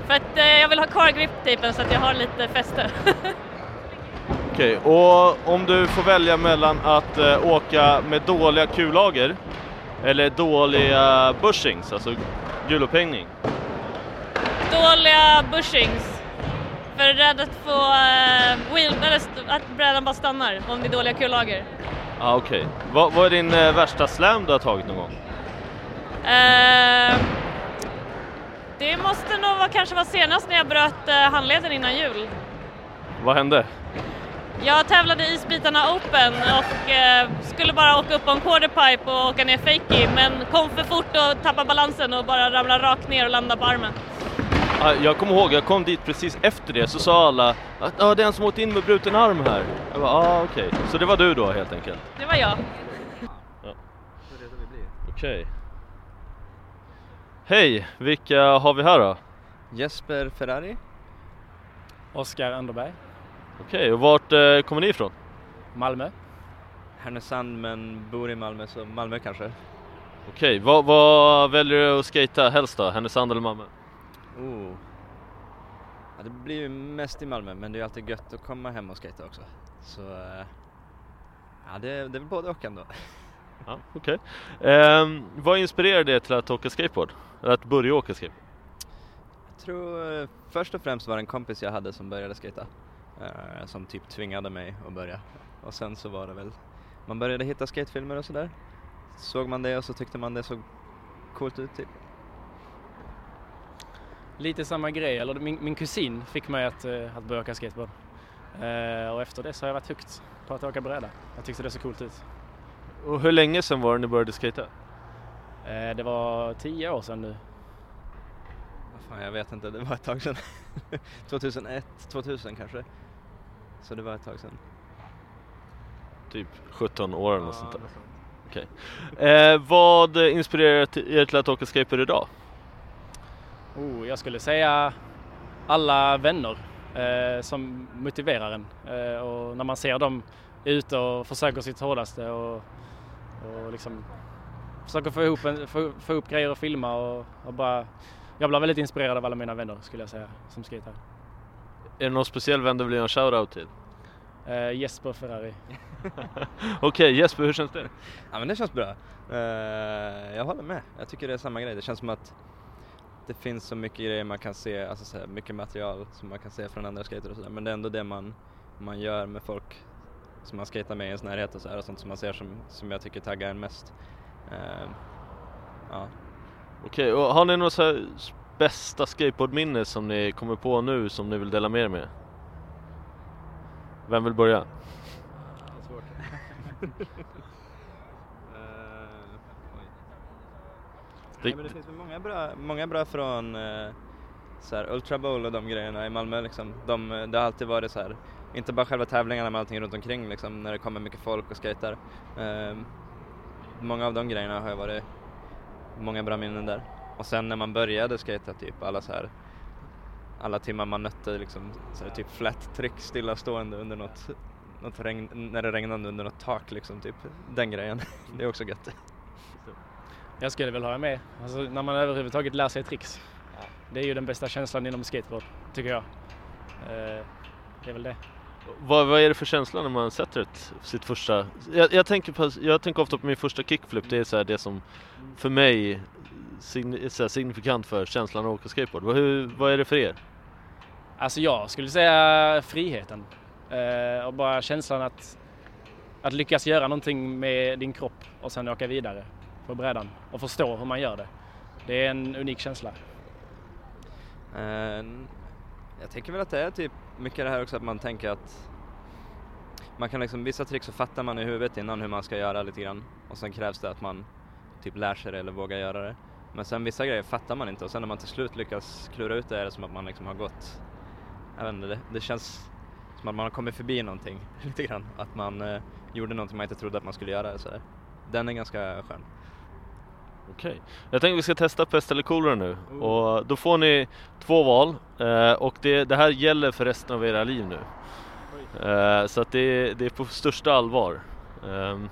För att eh, jag vill ha kvar grip-tejpen så att jag har lite fäste. Okej, och om du får välja mellan att eh, åka med dåliga kullager eller dåliga bushings, alltså hjulupphängning. Dåliga bushings. För rädd att få eh, wheel, eller att brädan bara stannar om det är dåliga kullager. Ah, Okej, vad, vad är din eh, värsta slam du har tagit någon gång? Det måste nog vara, kanske vara senast när jag bröt eh, handleden innan jul. Vad hände? Jag tävlade i Isbitarna Open och eh, skulle bara åka upp på en quarterpipe och åka ner fakie men kom för fort och tappade balansen och bara ramlade rakt ner och landade på armen. Ah, Jag kommer ihåg, jag kom dit precis efter det så sa alla att ah, det är en som åkt in med bruten arm här. Jag bara, ah, okej. Så det var du då helt enkelt? Det var jag. Okej. Hej, vilka har vi här då? Jesper Ferrari. Oskar Anderberg. Okej, och vart eh, kommer ni ifrån? Malmö. Härnösand men bor i Malmö så Malmö kanske. Okej, vad, vad väljer du att skata helst då? Härnösand eller Malmö? Oh. Ja, det blir ju mest i Malmö men det är alltid gött att komma hem och skata också. Så eh, ja, det, det är väl både och ändå. Ja, okej. Ehm, vad inspirerar dig till att åka skateboard? Eller att börja åka skateboard? Jag tror eh, först och främst var det en kompis jag hade som började skata. Eh, som typ tvingade mig att börja. Och sen så var det väl, man började hitta skatefilmer och sådär. Såg man det och så tyckte man det såg coolt ut typ. Lite samma grej, eller min, min kusin fick mig att, eh, att börja åka skateboard. Eh, och efter det så har jag varit högt på att åka bräda. Jag tyckte det såg coolt ut. Och hur länge sedan var det ni började skata? Eh, det var tio år sedan nu. Fan, jag vet inte, det var ett tag sedan. 2001, 2000 kanske. Så det var ett tag sedan. Typ 17 år eller något sånt där? Okej. Eh, vad inspirerar till- er till att åka skateboard idag? Oh, jag skulle säga alla vänner eh, som motiverar en. Eh, och när man ser dem ute och försöker sitt hårdaste och, och liksom försöker få ihop, en, få, få ihop grejer och filma och, och bara jag blir väldigt inspirerad av alla mina vänner skulle jag säga som skater. Är det någon speciell vän du vill göra en shoutout till? Eh, Jesper Ferrari. Okej Jesper, hur känns det? Ja men det känns bra. Eh, jag håller med. Jag tycker det är samma grej. Det känns som att det finns så mycket grejer man kan se, alltså så här, mycket material som man kan se från andra skater och sådär. Men det är ändå det man, man gör med folk som man skater med i ens närhet och så här, och sånt som man ser som, som jag tycker taggar en mest. Eh, ja. Okej, och har ni något så här bästa skateboardminne som ni kommer på nu som ni vill dela med er med? Vem vill börja? Det- Nej, men det finns många bra, många bra från eh, så här, Ultra Bowl och de grejerna i Malmö liksom. De, det har alltid varit så här, inte bara själva tävlingarna men allting runt omkring liksom, när det kommer mycket folk och skater. Eh, många av de grejerna har ju varit många bra minnen där. Och sen när man började skata typ alla så här alla timmar man nötte liksom så här, typ flat trick stillastående under något, något regn, när det regnade under något tak liksom typ. Den grejen, det är också gött. Jag skulle väl hålla med. Alltså, när man överhuvudtaget lär sig tricks. Det är ju den bästa känslan inom skateboard, tycker jag. Eh, det är väl det. Vad, vad är det för känsla när man sätter ett, sitt första... Jag, jag, tänker på, jag tänker ofta på min första kickflip, det är så här det som för mig sign, är så här signifikant för känslan att åka skateboard. Vad, hur, vad är det för er? Alltså jag skulle säga friheten. Eh, och bara känslan att, att lyckas göra någonting med din kropp och sen åka vidare på brädan och förstå hur man gör det. Det är en unik känsla. Eh, jag tänker väl att det är typ mycket det här också att man tänker att man kan liksom, vissa trick så fattar man i huvudet innan hur man ska göra lite grann och sen krävs det att man typ lär sig det eller vågar göra det. Men sen vissa grejer fattar man inte och sen när man till slut lyckas klura ut det är det som att man liksom har gått, jag vet inte, det, det känns som att man har kommit förbi någonting lite grann. Att man eh, gjorde någonting man inte trodde att man skulle göra. Så där. Den är ganska skön. Okej, jag tänker vi ska testa pest eller kolera nu och då får ni två val eh, och det, det här gäller för resten av era liv nu. Eh, så att det, det är på största allvar. Ehm,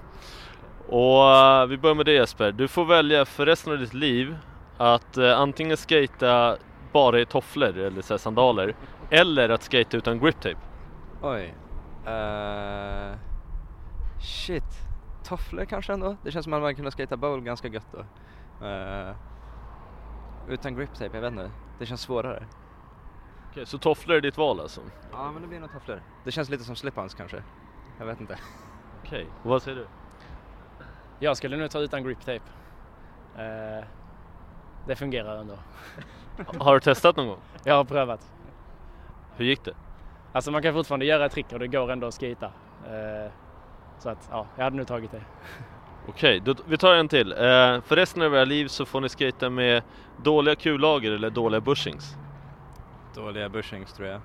och eh, vi börjar med det Jesper, du får välja för resten av ditt liv att eh, antingen skata bara i tofflor eller så sandaler eller att skata utan grip tape. Oj. Uh, shit. Tofflor kanske ändå? Det känns som att man kunde skata bowl ganska gött då. Eh, utan grip tape, jag vet inte. Det känns svårare. Okej, så tofflor är ditt val alltså? Ja, men det blir nog tofflor. Det känns lite som slip-ons kanske. Jag vet inte. Okej, och vad säger du? Jag skulle nu ta utan grip tape. Eh, det fungerar ändå. Har du testat någon gång? Jag har prövat. Hur gick det? Alltså man kan fortfarande göra ett trick och det går ändå att skita. Eh, så att ja, jag hade nu tagit det. Okej, då, vi tar en till. Eh, för resten av era liv så får ni skata med dåliga kullager eller dåliga bushings. Dåliga bushings tror jag.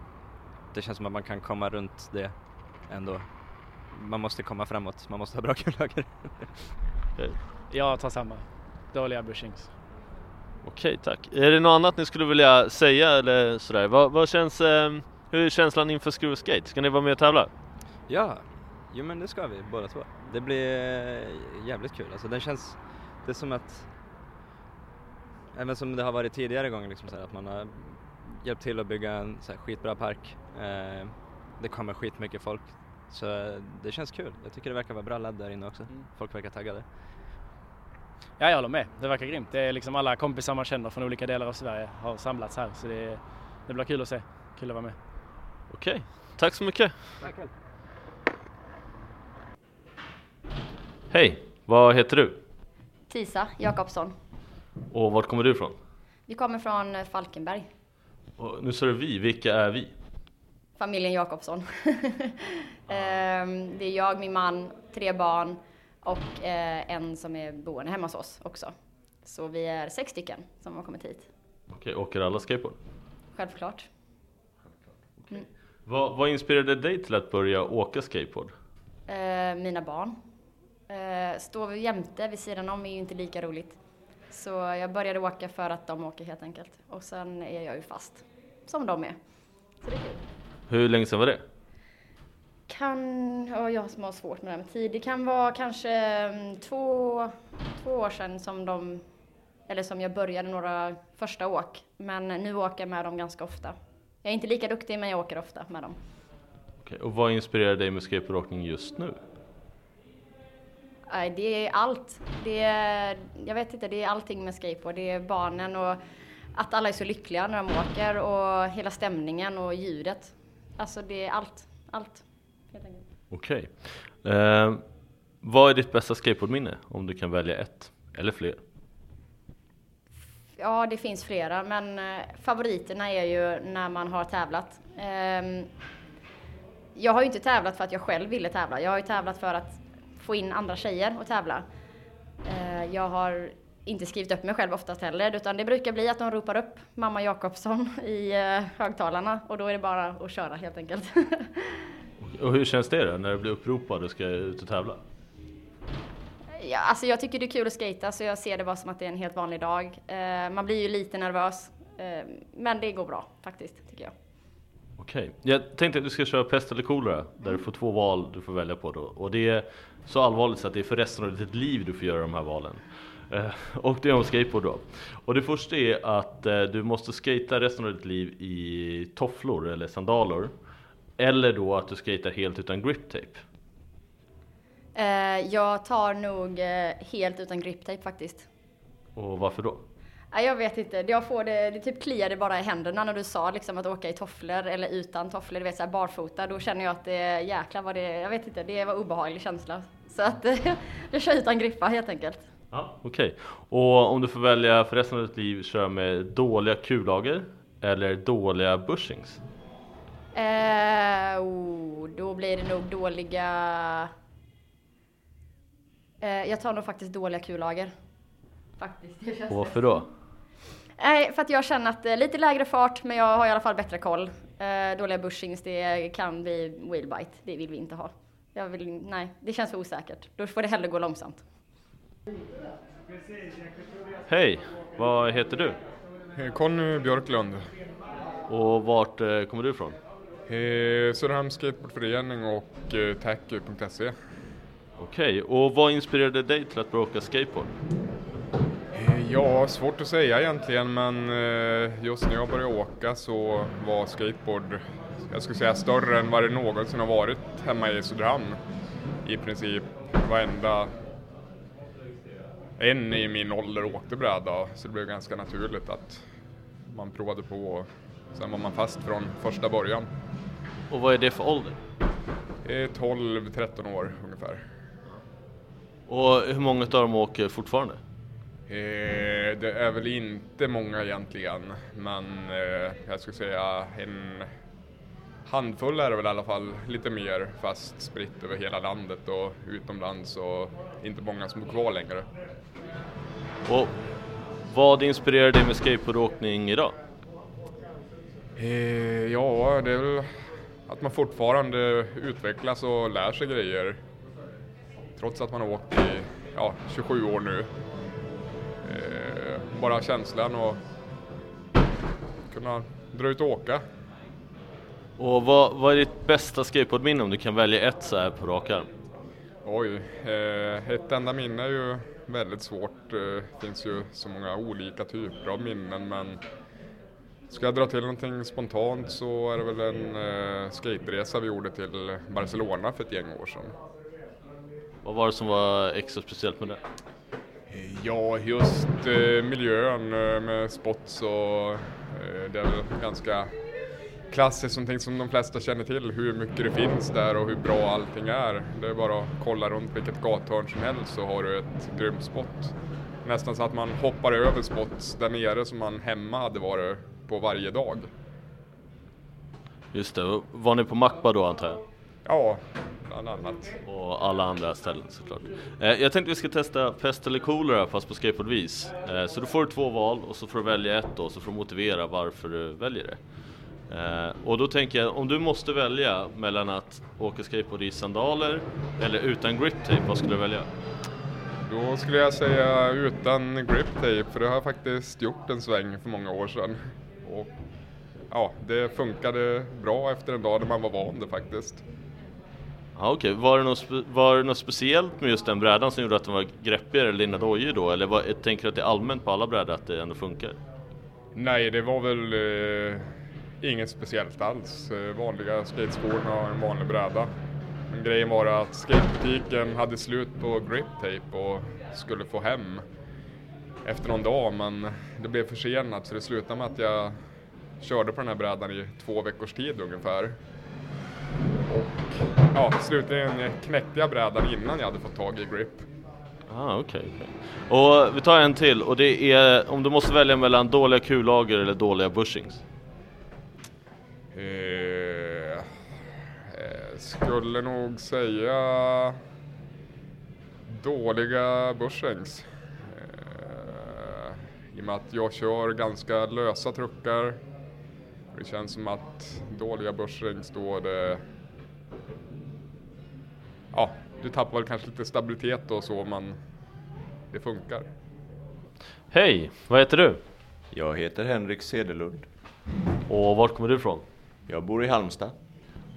Det känns som att man kan komma runt det ändå. Man måste komma framåt, man måste ha bra kullager. Jag tar samma. Dåliga bushings. Okej, tack. Är det något annat ni skulle vilja säga eller sådär? Vad, vad känns, eh, hur är känslan inför Skruv Skate? Ska ni vara med och tävla? Ja, jo men det ska vi båda två. Det blir eh, jävligt kul alltså. Den känns, det är som att, även som det har varit tidigare gånger liksom så här, att man har hjälpt till att bygga en så här, skitbra park. Eh, det kommer skitmycket folk. Så eh, det känns kul. Jag tycker det verkar vara bra ladd där inne också. Folk verkar taggade. Ja, jag håller med. Det verkar grymt. Det är liksom alla kompisar man känner från olika delar av Sverige har samlats här så det, det blir kul att se. Kul att vara med. Okej, tack så mycket. Tack själv. Hej, vad heter du? Tisa Jakobsson. Och vart kommer du ifrån? Vi kommer från eh, Falkenberg. Och nu sa du vi, vilka är vi? Familjen Jakobsson. Ehm, det är jag, min man, tre barn och eh, en som är boende hemma hos oss också. Så vi är sex stycken som har kommit hit. Okej, åker alla skateboard? Självklart. Mm. Vad, vad inspirerade dig till att börja åka skateboard? Eh, mina barn. Eh, stå jämte vid sidan om är ju inte lika roligt. Så jag började åka för att de åker helt enkelt. Och sen är jag ju fast, som de är. Så det är kul. Hur länge sedan var det? Kan, ja, jag som har svårt med det här med tid, det kan vara kanske mm, två, två år sedan som de, eller som jag började några första åk. Men nu åker jag med dem ganska ofta. Jag är inte lika duktig men jag åker ofta med dem. Okej, och vad inspirerar dig med skateboardåkning just nu? Nej, det är allt. Det är, jag vet inte, det är allting med skateboard. Det är barnen och att alla är så lyckliga när de åker och hela stämningen och ljudet. Alltså det är allt, allt. Helt enkelt. Okej. Eh, vad är ditt bästa skateboardminne? Om du kan välja ett, eller fler. Ja, det finns flera, men eh, favoriterna är ju när man har tävlat. Ehm, jag har ju inte tävlat för att jag själv ville tävla. Jag har ju tävlat för att få in andra tjejer och tävla. Eh, jag har inte skrivit upp mig själv oftast heller, utan det brukar bli att de ropar upp mamma Jakobsson i eh, högtalarna och då är det bara att köra helt enkelt. Och hur känns det då, när du blir uppropad och ska ut och tävla? Ja, alltså jag tycker det är kul att skata så jag ser det bara som att det är en helt vanlig dag. Eh, man blir ju lite nervös, men det går bra faktiskt tycker jag. Okej, jag tänkte att du ska köra pest eller kolera där du får två val du får välja på då och det är så allvarligt så att det är för resten av ditt liv du får göra de här valen. Eh, och det är om skateboard då. Och det första är att eh, du måste skata resten av ditt liv i tofflor eller sandaler. Eller då att du skater helt utan grip tape. Eh, jag tar nog helt utan griptape faktiskt. Och varför då? Jag vet inte, jag får det, det typ kliade bara i händerna när du sa liksom att åka i tofflor eller utan tofflor, du vet såhär barfota. Då känner jag att det, jäklar vad det, jag vet inte, det var obehaglig känsla. Så att jag kör utan grippa helt enkelt. Ja, Okej, och om du får välja för resten av ditt liv köra med dåliga kullager eller dåliga bushings? Eh, oh, då blir det nog dåliga... Eh, jag tar nog faktiskt dåliga kullager. Faktiskt. Och varför då? Nej, för att jag känner att det är lite lägre fart, men jag har i alla fall bättre koll. Eh, dåliga bushings, det kan bli wheelbite. Det vill vi inte ha. Jag vill, nej, det känns för osäkert. Då får det hellre gå långsamt. Hej, vad heter du? Conny Björklund. Och vart eh, kommer du ifrån? Eh, Söderhamns skateboardförening och eh, tacky.se. Okej, och vad inspirerade dig till att börja åka skateboard? Eh, ja, svårt att säga egentligen men eh, just när jag började åka så var skateboard, jag skulle säga större än vad det någonsin har varit hemma i Söderhamn. I princip varenda en i min ålder åkte bräda så det blev ganska naturligt att man provade på och sen var man fast från första början. Och vad är det för ålder? Eh, 12-13 år ungefär. Och hur många av dem åker fortfarande? Eh, det är väl inte många egentligen, men eh, jag skulle säga en handfull är det väl i alla fall, lite mer fast spritt över hela landet och utomlands och inte många som är kvar längre. Och vad inspirerar dig med skateboardåkning idag? Eh, ja, det är väl att man fortfarande utvecklas och lär sig grejer. Trots att man har åkt i ja, 27 år nu. Eh, bara känslan och kunna dra ut och åka. Och vad, vad är ditt bästa skateboardminne om du kan välja ett så här på rak arm? Oj, eh, ett enda minne är ju väldigt svårt. Det finns ju så många olika typer av minnen men ska jag dra till någonting spontant så är det väl en eh, skateresa vi gjorde till Barcelona för ett gäng år sedan. Vad var det som var extra speciellt med det? Ja, just eh, miljön eh, med spots och eh, det är väl ganska klassiskt någonting som de flesta känner till hur mycket det finns där och hur bra allting är. Det är bara att kolla runt vilket gathörn som helst så har du ett grymt spot. Nästan så att man hoppar över spots där nere som man hemma hade varit på varje dag. Just det, var ni på Macba då antar jag? Ja, bland annat. Och alla andra ställen såklart. Eh, jag tänkte vi ska testa pest eller kolera fast på skateboardvis. Eh, så då får du två val och så får du välja ett då, och så får du motivera varför du väljer det. Eh, och då tänker jag, om du måste välja mellan att åka skateboard i sandaler eller utan grip tape, vad skulle du välja? Då skulle jag säga utan grip tape, för det har jag faktiskt gjort en sväng för många år sedan. Och ja, det funkade bra efter en dag när man var van det faktiskt. Ja, Okej, var, det något var det något speciellt med just den brädan som gjorde att den var greppigare eller dina dojor då? Eller var, tänker att det är allmänt på alla brädor att det ändå funkar? Nej, det var väl eh, inget speciellt alls. Eh, vanliga skateskorna och en vanlig bräda. Men grejen var att skatebutiken hade slut på grip tape och skulle få hem efter någon dag men det blev försenat så det slutade med att jag körde på den här brädan i två veckors tid ungefär. Och ja, slutligen knäckte jag brädan innan jag hade fått tag i grip. Ah, okej. okej. Och vi tar en till och det är om du måste välja mellan dåliga kullager eller dåliga bushings. Eh, eh, skulle nog säga dåliga bushings. Eh, I och med att jag kör ganska lösa truckar. Det känns som att dåliga bushings då det... Ja, du tappar väl kanske lite stabilitet och så men det funkar. Hej, vad heter du? Jag heter Henrik Sedelund. Och vart kommer du ifrån? Jag bor i Halmstad.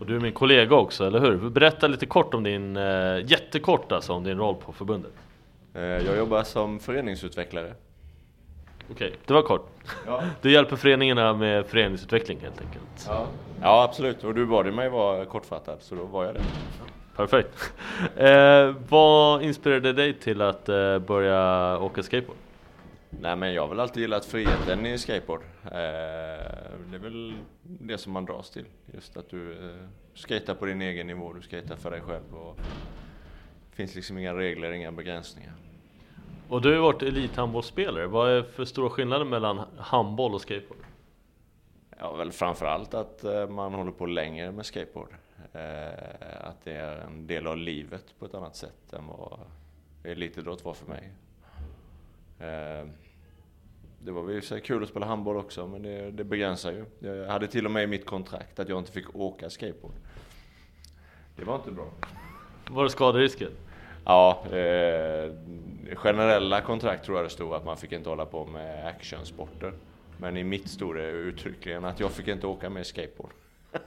Och du är min kollega också, eller hur? Berätta lite kort om din, eh, jättekort alltså, om din roll på förbundet. Eh, Jag jobbar som föreningsutvecklare. Okej, det var kort. Ja. Du hjälper föreningarna med föreningsutveckling helt enkelt. Ja. ja, absolut. Och du bad mig vara kortfattad, så då var jag det. Perfekt. Eh, vad inspirerade dig till att eh, börja åka skateboard? Nej men jag har väl alltid gillat friheten i skateboard. Eh, det är väl det som man dras till. Just att du eh, skater på din egen nivå, du skater för dig själv. Och det finns liksom inga regler, inga begränsningar. Och du har ju varit elithandbollsspelare. Vad är för stora skillnader mellan handboll och skateboard? Ja, väl framförallt att eh, man håller på längre med skateboard. Eh, att det är en del av livet på ett annat sätt än vad elitidrott var för mig. Eh, det var ju så kul att spela handboll också, men det, det begränsar ju. Jag hade till och med i mitt kontrakt att jag inte fick åka skateboard. Det var inte bra. Var det skaderisken? Ja, eh, generella kontrakt tror jag det stod att man fick inte hålla på med actionsporter. Men i mitt stod det uttryckligen att jag fick inte åka med skateboard.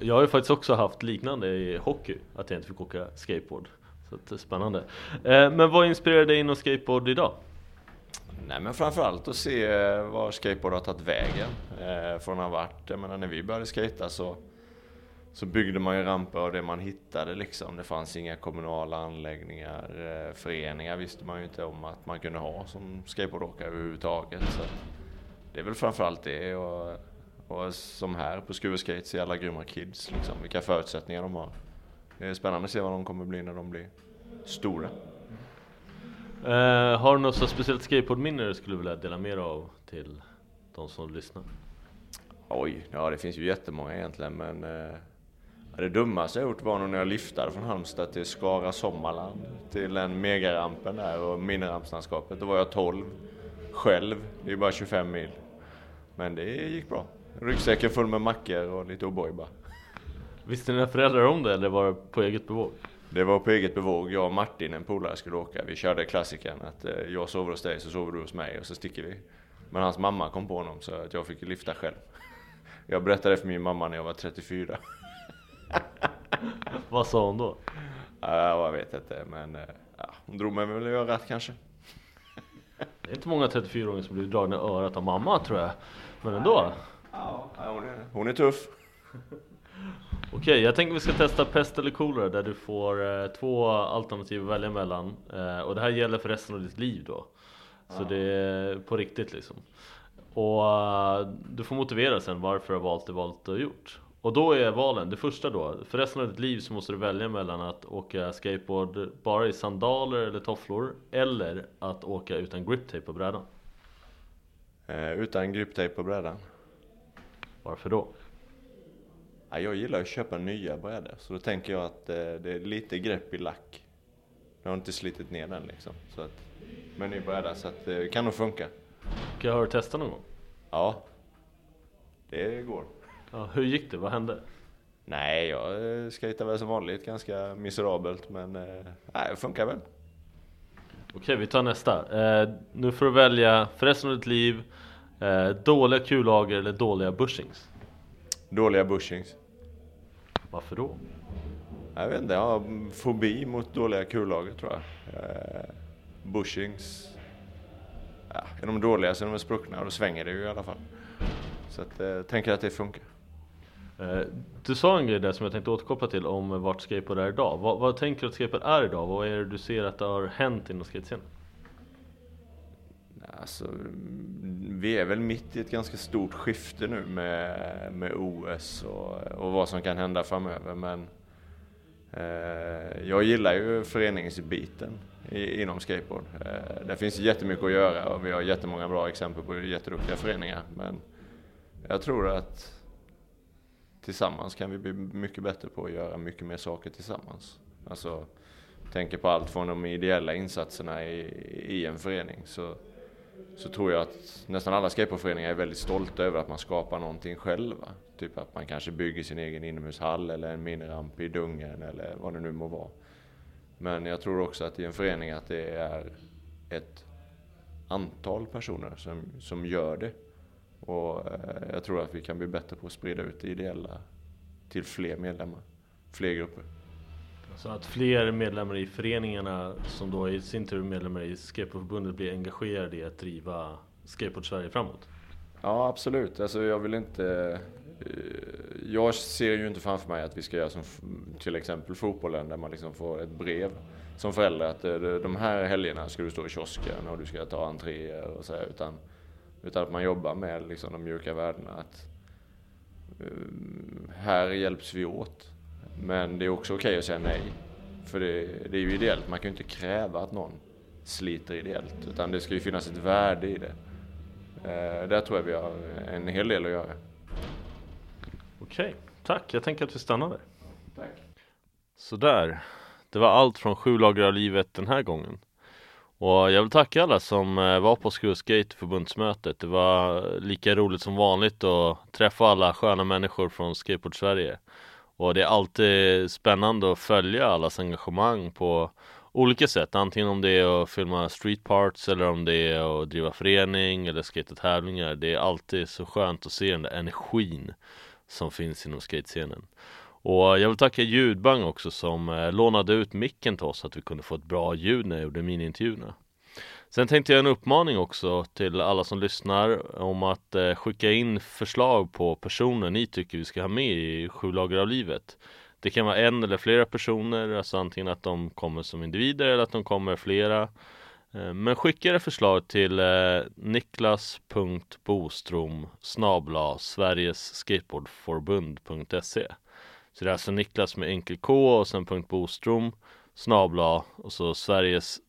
Jag har ju faktiskt också haft liknande i hockey, att jag inte fick åka skateboard. Så att det är spännande. Eh, men vad inspirerar dig inom skateboard idag? Nej men framförallt att se eh, var skateboard har tagit vägen. Eh, från att ha varit, jag menar när vi började skata så, så byggde man ju ramper av det man hittade liksom. Det fanns inga kommunala anläggningar, eh, föreningar visste man ju inte om att man kunde ha som skateboardåkare överhuvudtaget. Så det är väl framförallt det och, och som här på Skuveskate se alla grymma kids liksom, vilka förutsättningar de har. Det är spännande att se vad de kommer bli när de blir stora. Eh, har du något så speciellt skateboardminne du skulle vilja dela med dig av till de som lyssnar? Oj, ja det finns ju jättemånga egentligen men ja, det dummaste jag gjort var nog när jag lyftade från Halmstad till Skara Sommarland till den megarampen där och minirampslandskapet. Då var jag 12 själv, det är bara 25 mil. Men det gick bra. Ryggsäcken full med mackor och lite O'boy bara. Visste dina föräldrar om det eller var det på eget bevåg? Det var på eget bevåg. Jag och Martin, en polare, skulle åka. Vi körde klassikern att eh, jag sover hos dig så sover du hos mig och så sticker vi. Men hans mamma kom på honom så att jag fick lyfta själv. Jag berättade för min mamma när jag var 34. Vad sa hon då? Ja, jag vet inte men eh, ja, hon drog mig väl i örat kanske. Det är inte många 34-åringar som blir dragna i örat av mamma tror jag. Men ändå. Ja, hon är, hon är tuff. Okej, jag tänker vi ska testa pest eller kolera där du får eh, två alternativ att välja mellan. Eh, och det här gäller för resten av ditt liv då. Så det är på riktigt liksom. Och eh, du får motivera sen varför du har valt det valet du har gjort. Och då är valen, det första då, för resten av ditt liv så måste du välja mellan att åka skateboard bara i sandaler eller tofflor eller att åka utan griptape på brädan. Eh, utan griptape på brädan. Varför då? Ja, jag gillar att köpa nya brädor, så då tänker jag att eh, det är lite grepp i lack. Jag har inte slitit ner den liksom. Så att, med ny bräda, så att det kan nog funka. Ska jag höra testa någon gång? Ja, det går. Ja, hur gick det? Vad hände? Nej, jag eh, skejtar väl som vanligt ganska miserabelt, men eh, nej, det funkar väl. Okej, vi tar nästa. Eh, nu får du välja för resten av ditt liv eh, dåliga kullager eller dåliga bushings. Dåliga bushings. Varför då? Jag vet inte, jag har fobi mot dåliga kullager tror jag. Eh, bushings, ja, är de dåliga så är de spruckna och då svänger det ju i alla fall. Så att, eh, tänker att det funkar. Eh, du sa en grej där som jag tänkte återkoppla till om vart skateboard är idag. Vad, vad tänker du att skateboard är idag? Vad är det du ser att det har hänt inom skatescenen? Alltså, vi är väl mitt i ett ganska stort skifte nu med, med OS och, och vad som kan hända framöver. Men eh, jag gillar ju föreningsbiten i, inom skateboard. Eh, det finns jättemycket att göra och vi har jättemånga bra exempel på jätteduktiga föreningar. Men jag tror att tillsammans kan vi bli mycket bättre på att göra mycket mer saker tillsammans. Alltså, tänker på allt från de ideella insatserna i, i en förening så, så tror jag att nästan alla skateboardföreningar är väldigt stolta över att man skapar någonting själva. Typ att man kanske bygger sin egen inomhushall eller en miniramp i dungen eller vad det nu må vara. Men jag tror också att i en förening att det är ett antal personer som, som gör det. Och eh, jag tror att vi kan bli bättre på att sprida ut det ideella till fler medlemmar, fler grupper. Så att fler medlemmar i föreningarna som då i sin tur är medlemmar i Skateboardförbundet blir engagerade i att driva Skateboard Sverige framåt? Ja, absolut. Alltså jag vill inte... Eh, jag ser ju inte framför mig att vi ska göra som till exempel fotbollen där man liksom får ett brev som förälder att eh, de här helgerna ska du stå i kiosken och du ska ta entréer och så här, utan, utan att man jobbar med liksom de mjuka värdena. Att, eh, här hjälps vi åt. Men det är också okej att säga nej. För det, det är ju ideellt, man kan ju inte kräva att någon sliter ideellt. Utan det ska ju finnas ett värde i det. Eh, där tror jag vi har en hel del att göra. Okej, tack. Jag tänker att vi stannar där. Tack. Sådär. Det var allt från sju lager av livet den här gången. Och jag vill tacka alla som eh, var på Skruvskate förbundsmötet. Det var lika roligt som vanligt att träffa alla sköna människor från Skateboard Sverige. Och det är alltid spännande att följa allas engagemang på olika sätt. Antingen om det är att filma street parts eller om det är att driva förening eller skate-tävlingar. Det är alltid så skönt att se den där energin som finns inom skatescenen. Och jag vill tacka Ljudbang också som eh, lånade ut micken till oss så att vi kunde få ett bra ljud när jag gjorde miniintervjuerna. Sen tänkte jag en uppmaning också till alla som lyssnar om att eh, skicka in förslag på personer ni tycker vi ska ha med i Sju lager av livet. Det kan vara en eller flera personer, alltså antingen att de kommer som individer eller att de kommer flera. Eh, Men skicka era förslag till eh, niklas.bostrom snabla Sveriges skateboardförbund.se Så det är alltså Niklas med enkel K och sen punkt Bostrom snabla och så Sveriges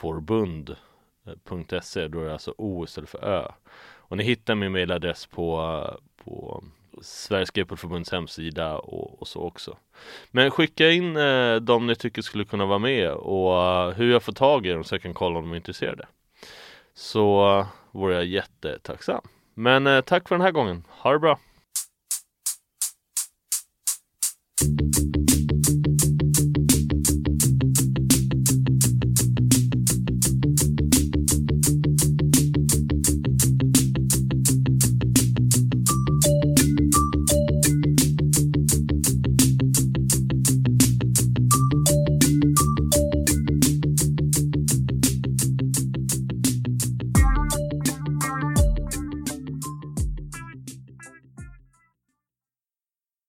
oforbund.se. Då är det alltså O istället för Ö. Och ni hittar min mailadress på, på Sveriges Skateboardförbunds hemsida och, och, så också. Men skicka in eh, de ni tycker skulle kunna vara med och uh, hur jag får tag i dem så jag kan kolla om de är intresserade. Så uh, vore jag jättetacksam. Men uh, tack för den här gången. Ha det bra!